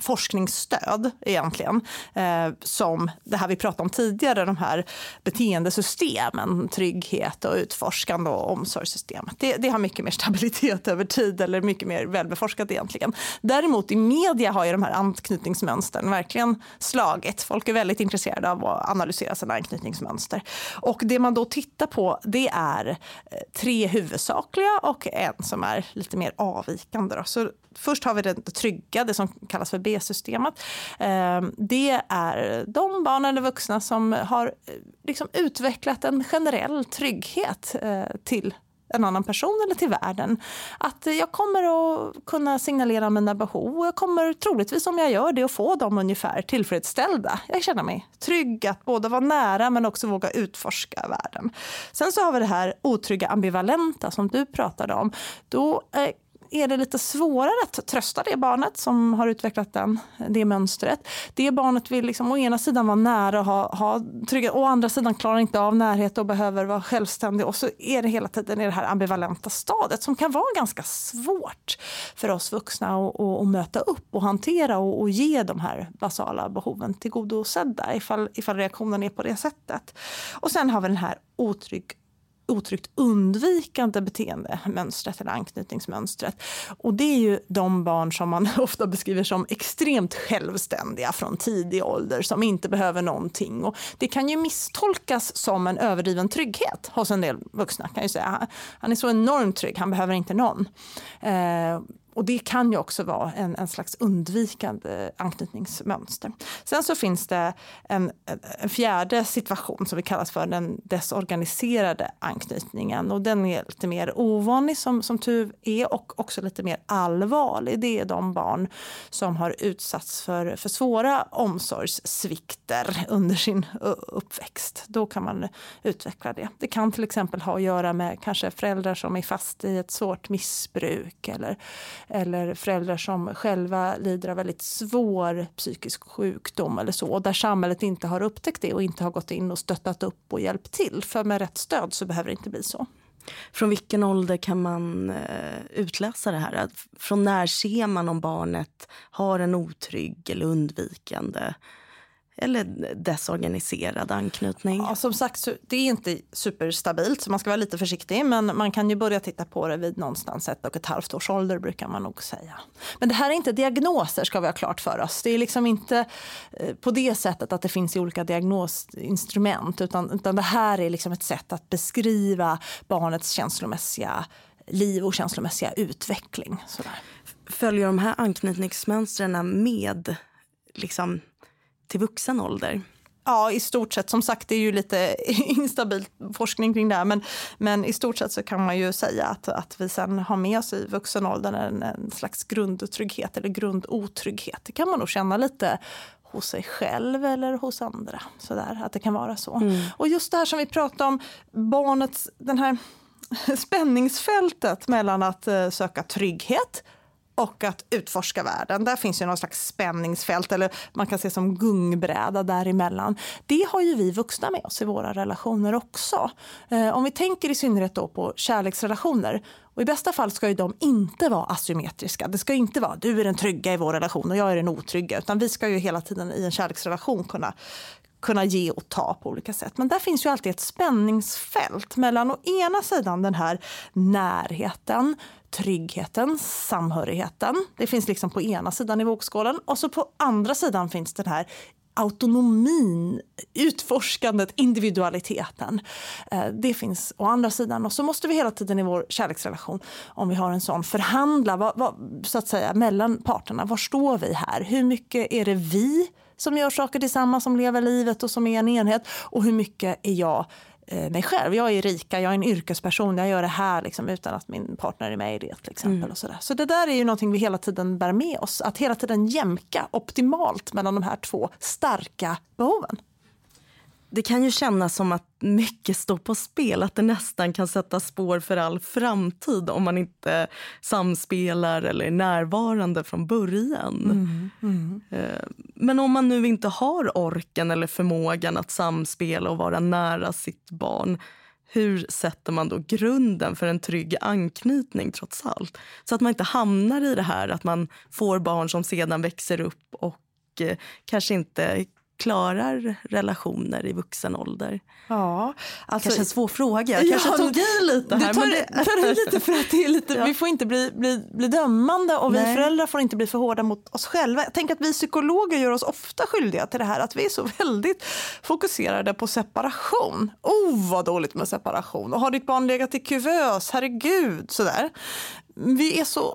forskningsstöd egentligen eh, som det här vi pratade om tidigare, de här beteendesystemen, trygghet och utforskande och omsorgssystemet. Det, det har mycket mer stabilitet över tid eller mycket mer välbeforskat egentligen. Däremot i media har ju de här anknytningsmönstren verkligen slagit. Folk är väldigt intresserade av att analysera sina anknytningsmönster. Och det man då tittar på det är eh, tre huvudsakliga och en som är lite mer avvikande. Då. Så först har vi det trygga, det som kallas för B-systemet. Ehm, det är de barn eller vuxna som har eh, liksom utvecklat en generell trygghet eh, till en annan person eller till världen. Att jag kommer att kunna signalera mina behov och jag kommer troligtvis om jag gör det att få dem ungefär tillfredsställda. Jag känner mig trygg att både vara nära men också våga utforska världen. Sen så har vi det här otrygga ambivalenta som du pratade om. Då eh, är det lite svårare att trösta det barnet som har utvecklat den, det mönstret. Det barnet vill liksom å ena sidan vara nära och ha, ha trygghet, å andra sidan klarar inte av närhet och behöver vara självständig. Och så är det hela tiden i det här ambivalenta stadiet som kan vara ganska svårt för oss vuxna att, att, att möta upp och hantera och, och, ge de här basala behoven tillgodosedda ifall, ifall reaktionen är på det sättet. Och sen har vi den här otrygg otryggt undvikande beteendemönstret eller anknytningsmönstret. Och det är ju de barn som man ofta beskriver som extremt självständiga från tidig ålder som inte behöver någonting. Och det kan ju misstolkas som en överdriven trygghet hos en del vuxna. kan ju säga. Han är så enormt trygg, han behöver inte någon. Eh, och det kan ju också vara en, en slags undvikande anknytningsmönster. Sen så finns det en, en fjärde situation som vi kallar för den desorganiserade anknytningen. Och den är lite mer ovanlig som, som tur är och också lite mer allvarlig. Det är de barn som har utsatts för, för svåra omsorgssvikter under sin uppväxt. Då kan man utveckla det. Det kan till exempel ha att göra med kanske föräldrar som är fast i ett svårt missbruk eller eller föräldrar som själva lider av väldigt svår psykisk sjukdom eller så, där samhället inte har upptäckt det och inte har gått in och stöttat upp och hjälpt till. För med rätt stöd så behöver det inte bli så. Från vilken ålder kan man eh, utläsa det här? Från när ser man om barnet har en otrygg eller undvikande eller desorganiserad anknytning? Ja, som sagt, det är inte superstabilt så man ska vara lite försiktig. Men man kan ju börja titta på det vid någonstans ett och ett halvt års ålder brukar man nog säga. Men det här är inte diagnoser ska vi ha klart för oss. Det är liksom inte eh, på det sättet att det finns i olika diagnosinstrument utan, utan det här är liksom ett sätt att beskriva barnets känslomässiga liv och känslomässiga utveckling. Sådär. Följer de här anknytningsmönstren med liksom till vuxen ålder? Ja, i stort sett. Som sagt, det är ju lite instabil forskning kring det här. Men, men i stort sett så kan man ju säga att, att vi sen har med oss i vuxen ålder en, en slags grundtrygghet eller grundotrygghet. Det kan man nog känna lite hos sig själv eller hos andra. Sådär, att det kan vara så. Mm. Och just det här som vi pratade om, barnets, den här spänningsfältet mellan att uh, söka trygghet och att utforska världen. Där finns ju någon slags spänningsfält eller man kan se som gungbräda däremellan. Det har ju vi vuxna med oss i våra relationer också. Eh, om vi tänker i synnerhet då på kärleksrelationer och I bästa fall ska ju de inte vara asymmetriska. Det ska inte vara du är den trygga i vår relation och jag är den otrygga. Utan vi ska ju hela tiden i en kärleksrelation kunna kunna ge och ta på olika sätt. Men där finns ju alltid ett spänningsfält mellan å ena sidan den här närheten, tryggheten, samhörigheten. Det finns liksom på ena sidan i vågskålen och så på andra sidan finns den här autonomin, utforskandet, individualiteten. Eh, det finns å andra sidan. Och så måste vi hela tiden i vår kärleksrelation, om vi har en sån, förhandla vad, vad, så att säga, mellan parterna. Var står vi här? Hur mycket är det vi som gör saker tillsammans, som lever livet och som är en enhet? Och hur mycket är jag Eh, mig själv. Jag är Rika, jag är en yrkesperson, jag gör det här liksom, utan att min partner är med i det. till exempel. Mm. Och så, så det där är ju någonting vi hela tiden bär med oss. Att hela tiden jämka optimalt mellan de här två starka behoven det kan ju kännas som att mycket står på spel. Att det nästan kan sätta spår för all framtid om man inte samspelar eller är närvarande från början. Mm, mm. Eh, men om man nu inte har orken eller förmågan att samspela och vara nära sitt barn hur sätter man då grunden för en trygg anknytning trots allt? Så att man inte hamnar i det här att man får barn som sedan växer upp och eh, kanske inte klarar relationer i vuxen ålder? Ja, alltså, kanske en svår fråga. Jag kanske ja, tog i lite här. Du tar, det... tar i lite för att det är lite, ja. vi får inte bli, bli, bli dömande och Nej. vi föräldrar får inte bli för hårda mot oss själva. Jag tänker att vi psykologer gör oss ofta skyldiga till det här att vi är så väldigt fokuserade på separation. Oh, vad dåligt med separation. Och har ditt barn legat i kuvös? Herregud, sådär. Vi är så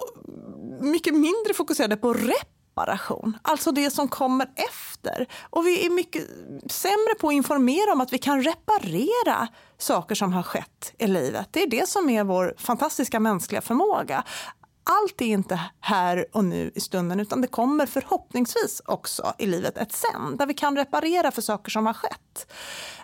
mycket mindre fokuserade på rep reparation, alltså det som kommer efter. Och vi är mycket sämre på att informera om att vi kan reparera saker som har skett i livet. Det är det som är vår fantastiska mänskliga förmåga. Allt är inte här och nu i stunden utan det kommer förhoppningsvis också i livet ett sen där vi kan reparera för saker som har skett.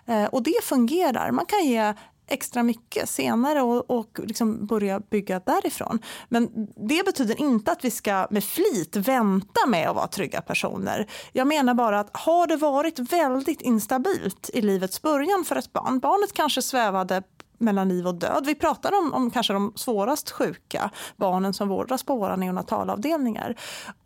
Eh, och det fungerar. Man kan ge extra mycket senare och, och liksom börja bygga därifrån. Men det betyder inte att vi ska med flit vänta med att vara trygga personer. Jag menar bara att har det varit väldigt instabilt i livets början för ett barn, barnet kanske svävade mellan liv och död. Vi pratar om, om kanske de svårast sjuka barnen som vårdas på våra neonatalavdelningar.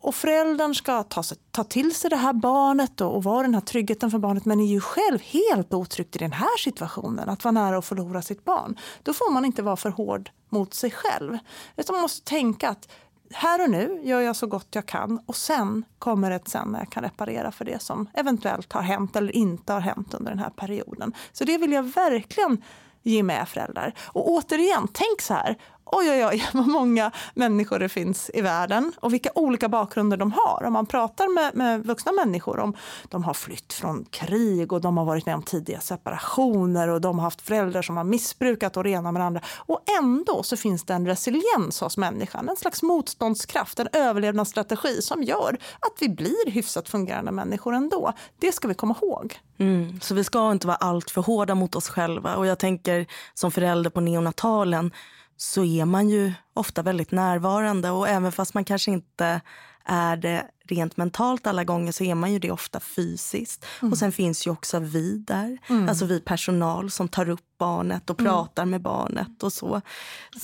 Och föräldern ska ta, sig, ta till sig det här barnet och, och vara den här tryggheten för barnet men är ju själv helt otryggt i den här situationen, att vara nära att förlora sitt barn. Då får man inte vara för hård mot sig själv. Utan man måste tänka att här och nu gör jag så gott jag kan och sen kommer ett sen när jag kan reparera för det som eventuellt har hänt eller inte har hänt under den här perioden. Så det vill jag verkligen ge med föräldrar. Och återigen, tänk så här oj, oj, oj, vad många människor det finns i världen och vilka olika bakgrunder de har. Om man pratar med, med vuxna människor om de har flytt från krig och de har varit med om tidiga separationer och de har haft föräldrar som har missbrukat och det ena med det andra. Och ändå så finns det en resiliens hos människan, en slags motståndskraft, en överlevnadsstrategi som gör att vi blir hyfsat fungerande människor ändå. Det ska vi komma ihåg. Mm, så vi ska inte vara allt för hårda mot oss själva. Och jag tänker som förälder på neonatalen så är man ju ofta väldigt närvarande och även fast man kanske inte är det rent mentalt alla gånger så är man ju det ofta fysiskt. Mm. Och sen finns ju också vi där, mm. alltså vi personal som tar upp barnet och mm. pratar med barnet och så.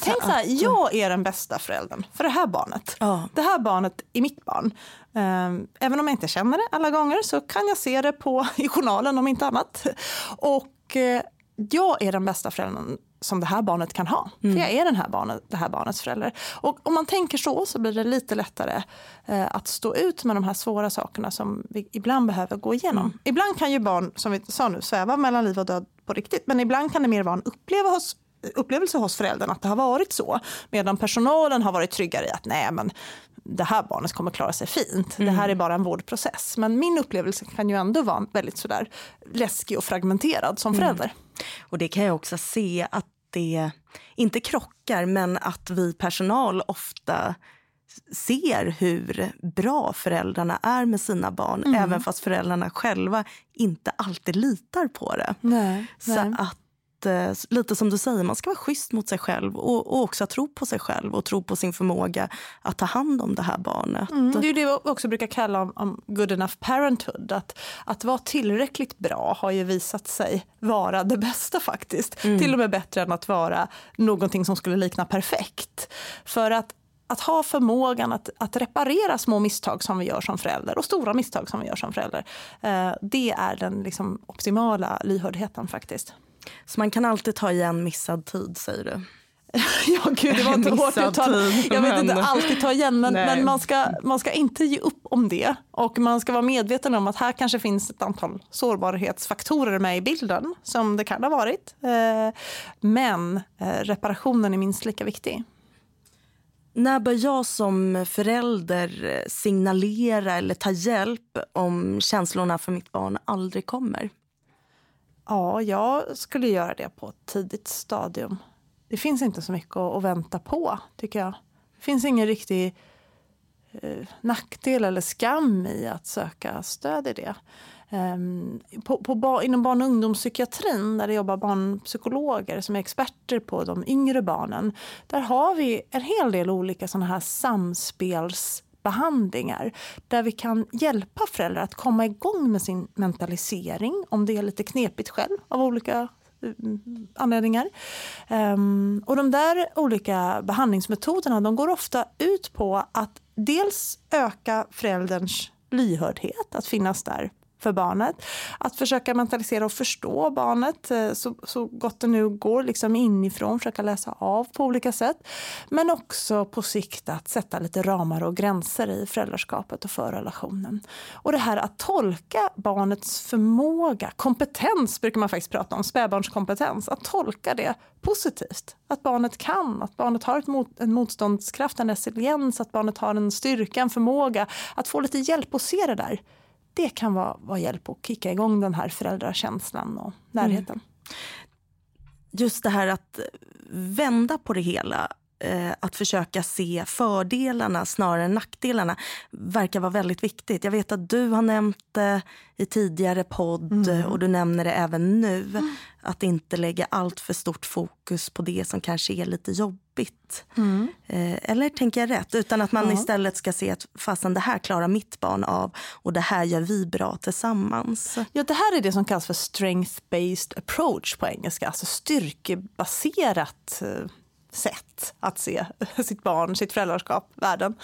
Tänk så, här, jag är den bästa föräldern för det här barnet. Ja. Det här barnet är mitt barn. Ehm, även om jag inte känner det alla gånger så kan jag se det på, i journalen om inte annat. Och eh, jag är den bästa föräldern som det här barnet kan ha. Mm. För jag är den här barnet, det här barnets förälder. Och om man tänker så så blir det lite lättare eh, att stå ut med de här svåra sakerna som vi ibland behöver gå igenom. Mm. Ibland kan ju barn, som vi sa nu, sväva mellan liv och död på riktigt. Men ibland kan det mer vara en uppleva hos, upplevelse hos föräldern att det har varit så. Medan personalen har varit tryggare i att nej men det här barnet kommer klara sig fint. Mm. Det här är bara en vårdprocess. Men min upplevelse kan ju ändå vara väldigt sådär läskig och fragmenterad som mm. förälder. Mm. Och det kan jag också se att det inte krockar men att vi personal ofta ser hur bra föräldrarna är med sina barn mm. även fast föräldrarna själva inte alltid litar på det. Nej, så nej. att eh, lite som du säger, man ska vara schysst mot sig själv och, och, också tro på sig själv och tro på sin förmåga att ta hand om det här barnet. Mm, det är det vi också brukar kalla om, om good enough parenthood. Att, att vara tillräckligt bra har ju visat sig vara det bästa faktiskt. Mm. Till och med bättre än att vara någonting som skulle likna perfekt. För att att ha förmågan att, att reparera små misstag som vi gör som förälder och stora misstag som vi gör som förälder. Eh, det är den liksom optimala lyhördheten faktiskt. Så man kan alltid ta igen missad tid, säger du? ja, gud, det var inte hårt uttal. Jag vet inte alltid ta igen, men, men, man, ska, man ska inte ge upp om det. Och man ska vara medveten om att här kanske finns ett antal sårbarhetsfaktorer med i bilden, som det kan ha varit. Eh, men eh, reparationen är minst lika viktig. När bör jag som förälder signalera eller ta hjälp om känslorna för mitt barn aldrig kommer? Ja, jag skulle göra det på ett tidigt stadium. Det finns inte så mycket att, vänta på, tycker jag. Det finns ingen riktig eh, nackdel eller skam i att söka stöd i det. Um, på, på, inom barn och ungdomspsykiatrin, där det jobbar barnpsykologer som är experter på de yngre barnen, där har vi en hel del olika såna här samspels behandlingar där vi kan hjälpa föräldrar att komma igång med sin mentalisering om det är lite knepigt själv av olika eh, anledningar. Um, och de där olika behandlingsmetoderna de går ofta ut på att dels öka förälderns lyhördhet, att finnas där för barnet. Att försöka mentalisera och förstå barnet eh, så, så gott det nu går, liksom inifrån, försöka läsa av på olika sätt. Men också på sikt att sätta lite ramar och gränser i föräldraskapet och för relationen. Och det här att tolka barnets förmåga, kompetens brukar man faktiskt prata om, spädbarnskompetens, att tolka det positivt. Att barnet kan, att barnet har ett mot, en motståndskraft, en resiliens, att barnet har en styrka, en förmåga. Att få lite hjälp och se det där det kan vara, vara hjälp att kicka igång den här föräldrakänslan och närheten. Mm. Just det här att vända på det hela eh, att försöka se fördelarna snarare än nackdelarna verkar vara väldigt viktigt. Jag vet att du har nämnt det i tidigare podd mm. och du nämner det även nu. Mm. Att inte lägga allt för stort fokus på det som kanske är lite jobbigt. Mm. Eh, eller tänker jag rätt? Utan att man istället ska se att fasen det här klarar mitt barn av och det här gör vi bra tillsammans. Ja, det här är det som kallas för strength-based approach på engelska. Alltså styrkebaserat eh, sätt att se sitt barn, sitt föräldraskap, världen.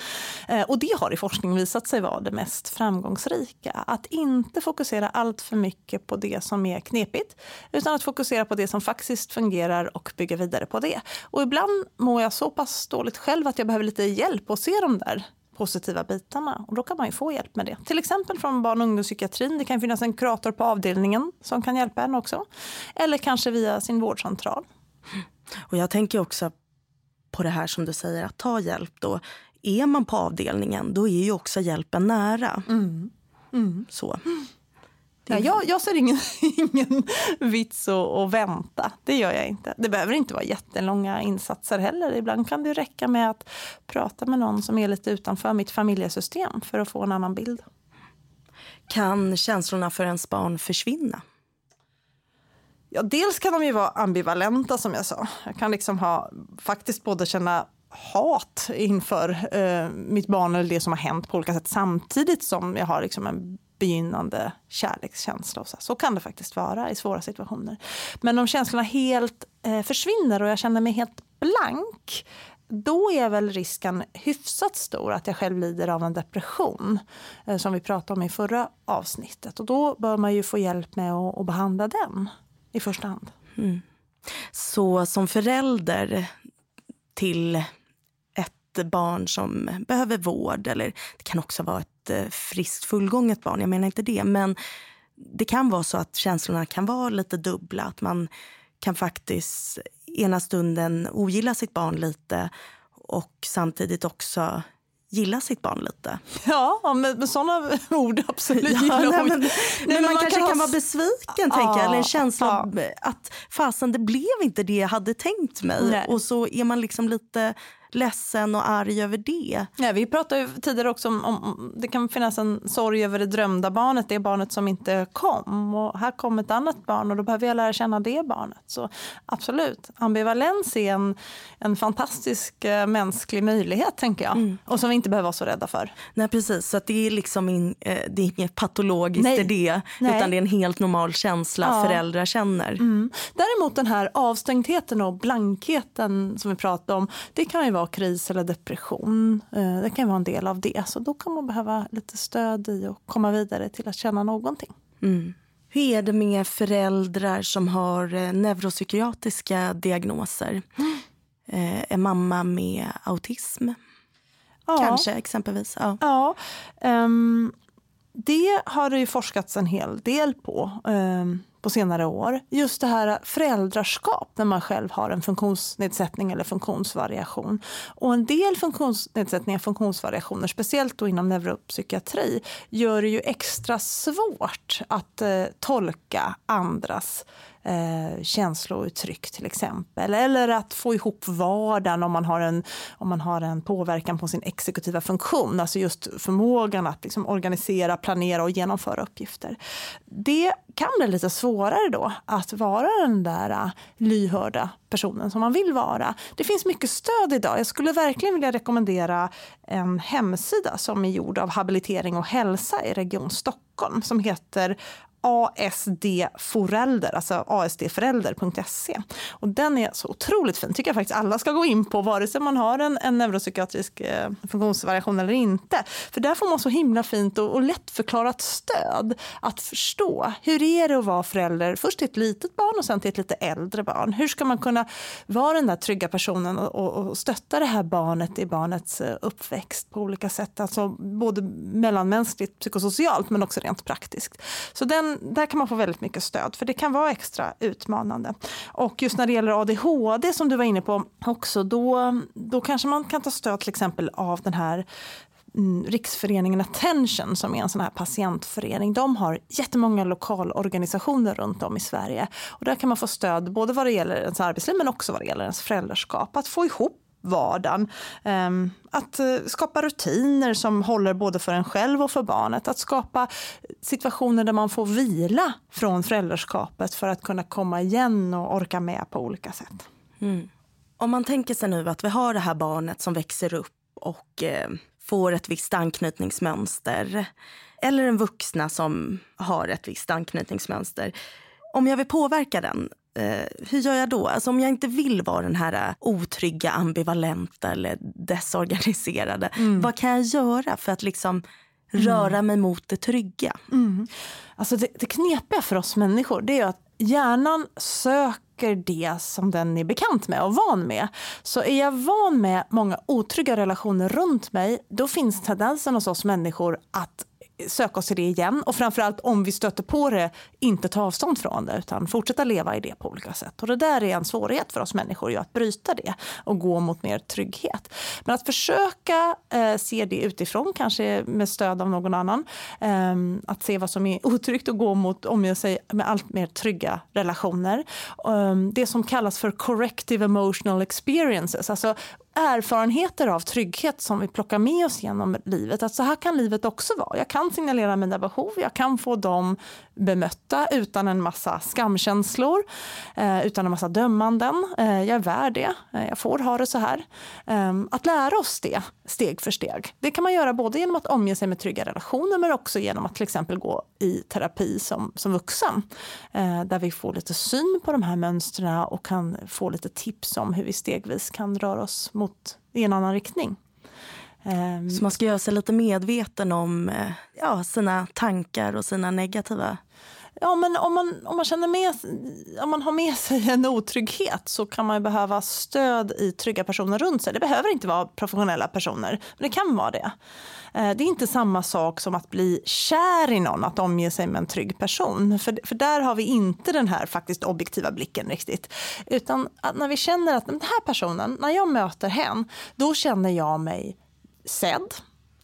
Eh, och det har i forskning visat sig vara det mest framgångsrika. Att inte fokusera allt för mycket på det som är knepigt utan att fokusera på det som faktiskt fungerar och bygga vidare på det. Och ibland mår jag så pass dåligt själv att jag behöver lite hjälp att se de där positiva bitarna. Och då kan man ju få hjälp med det. Till exempel från barn och ungdomspsykiatrin. Det kan finnas en kurator på avdelningen som kan hjälpa en också. Eller kanske via sin vårdcentral. Och jag tänker också på det här som du säger, att ta hjälp då. Är man på avdelningen, då är ju också hjälpen nära. Mm. Mm. Så. Ja, jag, jag ser ingen, ingen vits att, att vänta. Det gör jag inte. Det behöver inte vara jättelånga insatser heller. Ibland kan det räcka med att prata med någon som är lite utanför mitt familjesystem för att få en annan bild. Kan känslorna för ens barn försvinna? Ja, dels kan de ju vara ambivalenta som jag sa. Jag kan liksom ha, faktiskt både känna hat inför eh, mitt barn eller det som har hänt på olika sätt samtidigt som jag har liksom en begynnande kärlekskänsla. Och så. så kan det faktiskt vara i svåra situationer. Men om känslorna helt eh, försvinner och jag känner mig helt blank då är väl risken hyfsat stor att jag själv lider av en depression eh, som vi pratade om i förra avsnittet. Och då bör man ju få hjälp med att, att behandla den i första hand. Mm. Så som förälder till ett barn som behöver vård eller det kan också vara ett eh, friskt fullgånget barn, jag menar inte det, men det kan vara så att känslorna kan vara lite dubbla, att man kan faktiskt ena stunden ogilla sitt barn lite och samtidigt också gilla sitt barn lite. Ja, med, med sådana ord absolut. Ja, nej, men, nej, men, man, man kanske kan, kan vara besviken, ja, tänker eller en känsla ja. att fasen det blev inte det jag hade tänkt mig. Nej. Och så är man liksom lite ledsen och arg över det. Ja, vi pratade tidigare också om, om det kan finnas en sorg över det drömda barnet, det barnet som inte kom. Och här kom ett annat barn och då behöver jag lära känna det barnet. Så absolut, ambivalens är en, en fantastisk äh, mänsklig möjlighet tänker jag. Mm. Och som vi inte behöver vara så rädda för. Nej precis, så det är liksom in, äh, det är inget patologiskt Nej. i det. Nej. Utan det är en helt normal känsla ja. föräldrar känner. Mm. Däremot den här avstängdheten och blankheten som vi pratade om, det kan ju vara kris eller depression. Eh, det kan vara en del av det. Så då kan man behöva lite stöd i att komma vidare till att känna någonting. Mm. Hur är det med föräldrar som har eh, neuropsykiatriska diagnoser? Mm. En mamma med autism, ja. kanske exempelvis? Ja. ja um, det har det ju forskats en hel del på. Um, på senare år. Just det här föräldraskap när man själv har en funktionsnedsättning eller funktionsvariation. Och en del funktionsnedsättningar, funktionsvariationer, speciellt då inom neuropsykiatri, gör det ju extra svårt att eh, tolka andras eh, känslouttryck till exempel. Eller att få ihop vardagen om man har en, om man har en påverkan på sin exekutiva funktion. Alltså just förmågan att liksom organisera, planera och genomföra uppgifter. Det kan bli lite svårare då att vara den där äh, lyhörda personen som man vill vara. Det finns mycket stöd idag. Jag skulle verkligen vilja rekommendera en hemsida som är gjord av Habilitering och hälsa i Region Stockholm som heter ASD-förälder, alltså asdförälder.se. Och den är så otroligt fin, tycker jag faktiskt alla ska gå in på, vare sig man har en, en neuropsykiatrisk eh, funktionsvariation eller inte. För där får man så himla fint och, och lättförklarat stöd att förstå. Hur är det att vara förälder, först till ett litet barn och sen till ett lite äldre barn? Hur ska man kunna vara den där trygga personen och, och, stötta det här barnet i barnets eh, uppväxt på olika sätt? Alltså både mellanmänskligt, psykosocialt men också rent praktiskt. Så den där kan man få väldigt mycket stöd för det kan vara extra utmanande. Och just när det gäller ADHD som du var inne på också, då, då kanske man kan ta stöd till exempel av den här Mm, Riksföreningen Attention som är en sån här patientförening. De har jättemånga lokalorganisationer runt om i Sverige. Och där kan man få stöd både vad det gäller ens arbetsliv men också vad det gäller ens föräldraskap. Att få ihop vardagen. Ehm, att eh, skapa rutiner som håller både för en själv och för barnet. Att skapa situationer där man får vila från föräldraskapet för att kunna komma igen och orka med på olika sätt. Mm. Om man tänker sig nu att vi har det här barnet som växer upp och eh, får ett visst anknytningsmönster eller en vuxna som har ett visst anknytningsmönster. Om jag vill påverka den, eh, hur gör jag då? Alltså om jag inte vill vara den här eh, otrygga, ambivalenta eller desorganiserade, mm. vad kan jag göra för att liksom mm. röra mig mot det trygga? Mm. Alltså det, det knepiga för oss människor det är att hjärnan söker det som den är bekant med och van med. Så är jag van med många otrygga relationer runt mig, då finns tendensen hos oss människor att söka oss till det igen och framförallt om vi stöter på det inte ta avstånd från det utan fortsätta leva i det på olika sätt. Och det där är en svårighet för oss människor, ju att bryta det och gå mot mer trygghet. Men att försöka eh, se det utifrån, kanske med stöd av någon annan, eh, att se vad som är otryggt och gå mot om jag säger, med allt mer trygga relationer. Eh, det som kallas för corrective emotional experiences, alltså erfarenheter av trygghet som vi plockar med oss genom livet. Att så här kan livet också vara. Jag kan signalera mina behov, jag kan få dem bemötta utan en massa skamkänslor, eh, utan en massa dömanden. Eh, jag är värd det, eh, jag får ha det så här. Att lära oss det steg för steg. Det kan man göra både genom att omge sig med trygga relationer men också genom att till exempel gå i terapi som, som vuxen. Där vi får lite syn på de här mönstren och kan få lite tips om hur vi stegvis kan röra oss mot i en annan riktning. Ehm. Så man ska göra sig lite medveten om eh, ja, sina tankar och sina negativa Ja, men om man, om, man känner med, om man har med sig en otrygghet så kan man behöva stöd i trygga personer runt sig. Det behöver inte vara professionella personer, men det kan vara det. Eh, det är inte samma sak som att bli kär i någon, att omge sig med en trygg person. För, för där har vi inte den här faktiskt objektiva blicken riktigt. Utan när vi känner att den här personen, när jag möter hen, då känner jag mig sedd,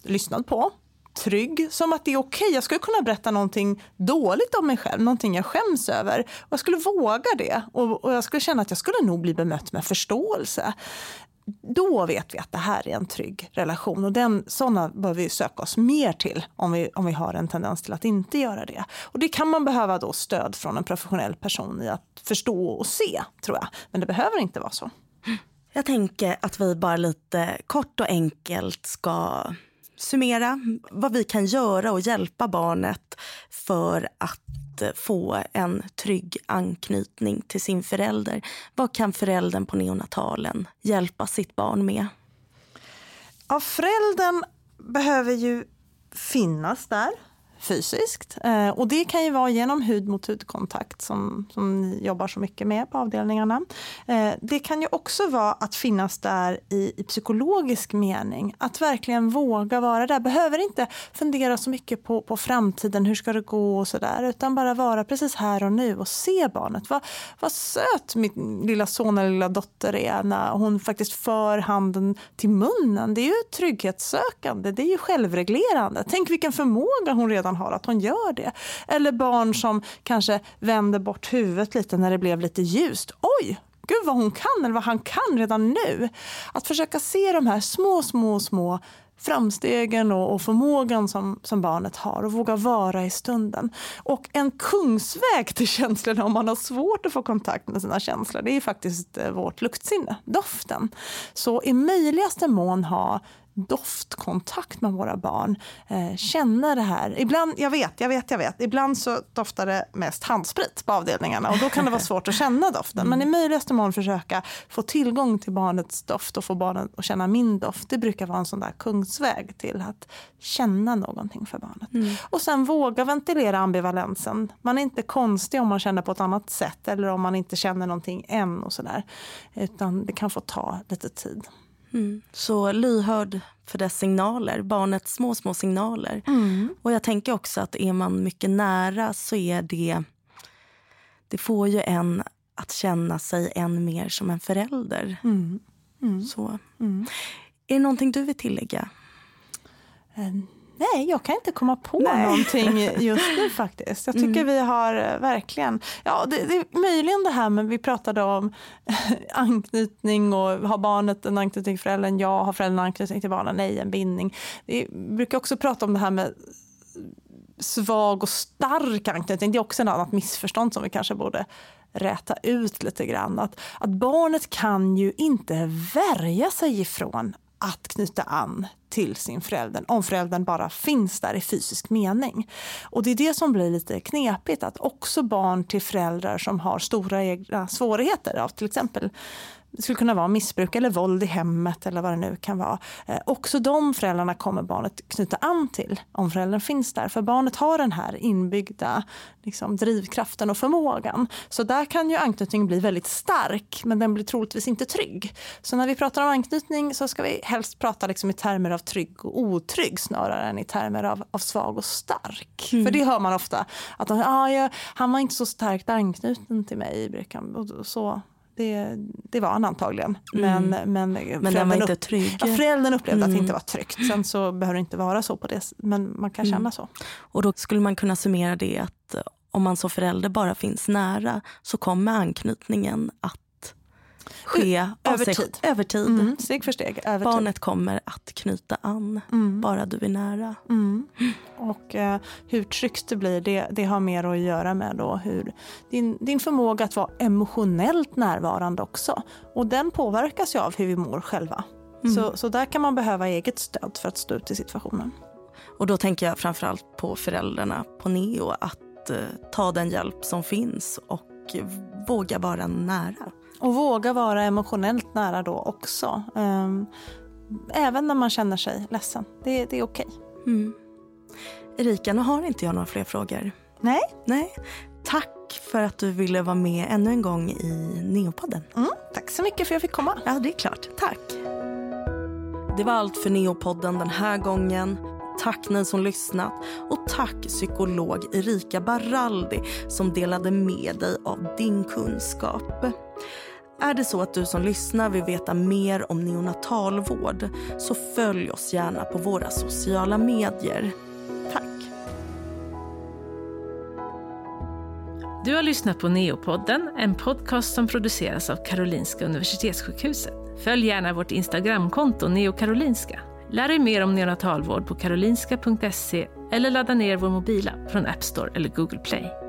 lyssnad på, trygg, som att det är okej. Okay. Jag skulle kunna berätta någonting dåligt om mig själv, någonting jag skäms över. Och jag skulle våga det och, och jag skulle känna att jag skulle nog bli bemött med förståelse. Då vet vi att det här är en trygg relation och den, sådana bör vi söka oss mer till om vi, om vi har en tendens till att inte göra det. Och det kan man behöva då stöd från en professionell person i att förstå och se, tror jag. Men det behöver inte vara så. Jag tänker att vi bara lite kort och enkelt ska summera vad vi kan göra och hjälpa barnet för att få en trygg anknytning till sin förälder. Vad kan föräldern på neonatalen hjälpa sitt barn med? Ja, föräldern behöver ju finnas där fysiskt. Eh, och det kan ju vara genom hud mot hudkontakt som, som ni jobbar så mycket med på avdelningarna. Eh, det kan ju också vara att finnas där i, i psykologisk mening. Att verkligen våga vara där. Behöver inte fundera så mycket på, på framtiden, hur ska det gå och sådär. Utan bara vara precis här och nu och se barnet. Vad, vad söt min lilla son eller lilla dotter är när hon faktiskt för handen till munnen. Det är ju trygghetssökande, det är ju självreglerande. Tänk vilken förmåga hon redan man har, att hon gör det. Eller barn som kanske vänder bort huvudet lite när det blev lite ljust. Oj, gud vad hon kan eller vad han kan redan nu. Att försöka se de här små, små, små framstegen och, och förmågan som, som barnet har och våga vara i stunden. Och en kungsväg till känslorna om man har svårt att få kontakt med sina känslor det är faktiskt eh, vårt luktsinne, doften. Så i möjligaste mån ha doftkontakt med våra barn. Eh, känna det här. Ibland, jag vet, jag vet, jag vet. Ibland så doftar det mest handsprit på avdelningarna och då kan det vara svårt att känna doften. Men i möjligaste mån försöka få tillgång till barnets doft och få barnet att känna min doft. Det brukar vara en sån där kungsväg till att känna någonting för barnet. Mm. Och sen våga ventilera ambivalensen. Man är inte konstig om man känner på ett annat sätt eller om man inte känner någonting än och sådär. Utan det kan få ta lite tid. Mm. Så lyhörd för dess signaler, barnets små, små signaler. Mm. Och jag tänker också att är man mycket nära så är det... Det får ju en att känna sig än mer som en förälder. Mm. mm. Så. Mm. Är det någonting du vill tillägga? Nej, jag kan inte komma på Nej. någonting just nu faktiskt. Jag tycker mm. vi har eh, verkligen, ja det, det är möjligen det här med vi pratade om anknytning och har barnet en anknytning till föräldern? Ja. Har föräldern anknytning till barnen? Nej, en bindning. Vi brukar också prata om det här med svag och stark anknytning. Det är också ett annat missförstånd som vi kanske borde räta ut lite grann. Att, att barnet kan ju inte värja sig ifrån att knyta an till sin förälder om föräldern bara finns där i fysisk mening. Och det är det som blir lite knepigt att också barn till föräldrar som har stora egna svårigheter av till exempel det skulle kunna vara missbruk eller våld i hemmet eller vad det nu kan vara. Eh, också de föräldrarna kommer barnet knyta an till om föräldern finns där. För barnet har den här inbyggda liksom, drivkraften och förmågan. Så där kan ju anknytningen bli väldigt stark men den blir troligtvis inte trygg. Så när vi pratar om anknytning så ska vi helst prata liksom i termer av trygg och otrygg snarare än i termer av, av svag och stark. Mm. För det hör man ofta. Att de, ah, ja, han var inte så starkt anknuten till mig. Och så, det, det var han antagligen. Men, mm. men, men den var inte trygg. Ja, föräldern upplevde mm. att det mm. inte var tryggt. Sen så behöver det inte vara så på det men man kan känna mm. så. Och då skulle man kunna summera det att om man som förälder bara finns nära så kommer anknytningen att ske över tid. Över tid. Mm, steg för steg. Över Barnet tid. kommer att knyta an, mm. bara du är nära. Mm. Och eh, hur tryggt det blir, det, det, har mer att göra med då hur din, din förmåga att vara emotionellt närvarande också. Och den påverkas ju av hur vi mår själva. Mm. Så, så där kan man behöva eget stöd för att stå ut i situationen. Och då tänker jag framförallt på föräldrarna på Neo att eh, ta den hjälp som finns och våga vara nära. Och våga vara emotionellt nära då också. Um, även när man känner sig ledsen. Det, det är okej. Okay. Mm. Erika, nu har inte jag några fler frågor. Nej. Nej. Tack för att du ville vara med ännu en gång i Neopodden. Mm, tack så mycket för att jag fick komma. Ja, det är klart. Tack. Det var allt för Neopodden den här gången. Tack ni som lyssnat och tack psykolog Erika Baraldi som delade med dig av din kunskap. Är det så att du som lyssnar vill veta mer om neonatalvård så följ oss gärna på våra sociala medier. Tack! Du har lyssnat på Neopodden, en podcast som produceras av Karolinska Universitetssjukhuset. Följ gärna vårt Instagramkonto neokarolinska. Lär dig mer om neonatalvård på karolinska.se eller ladda ner vår mobila från App Store eller Google Play.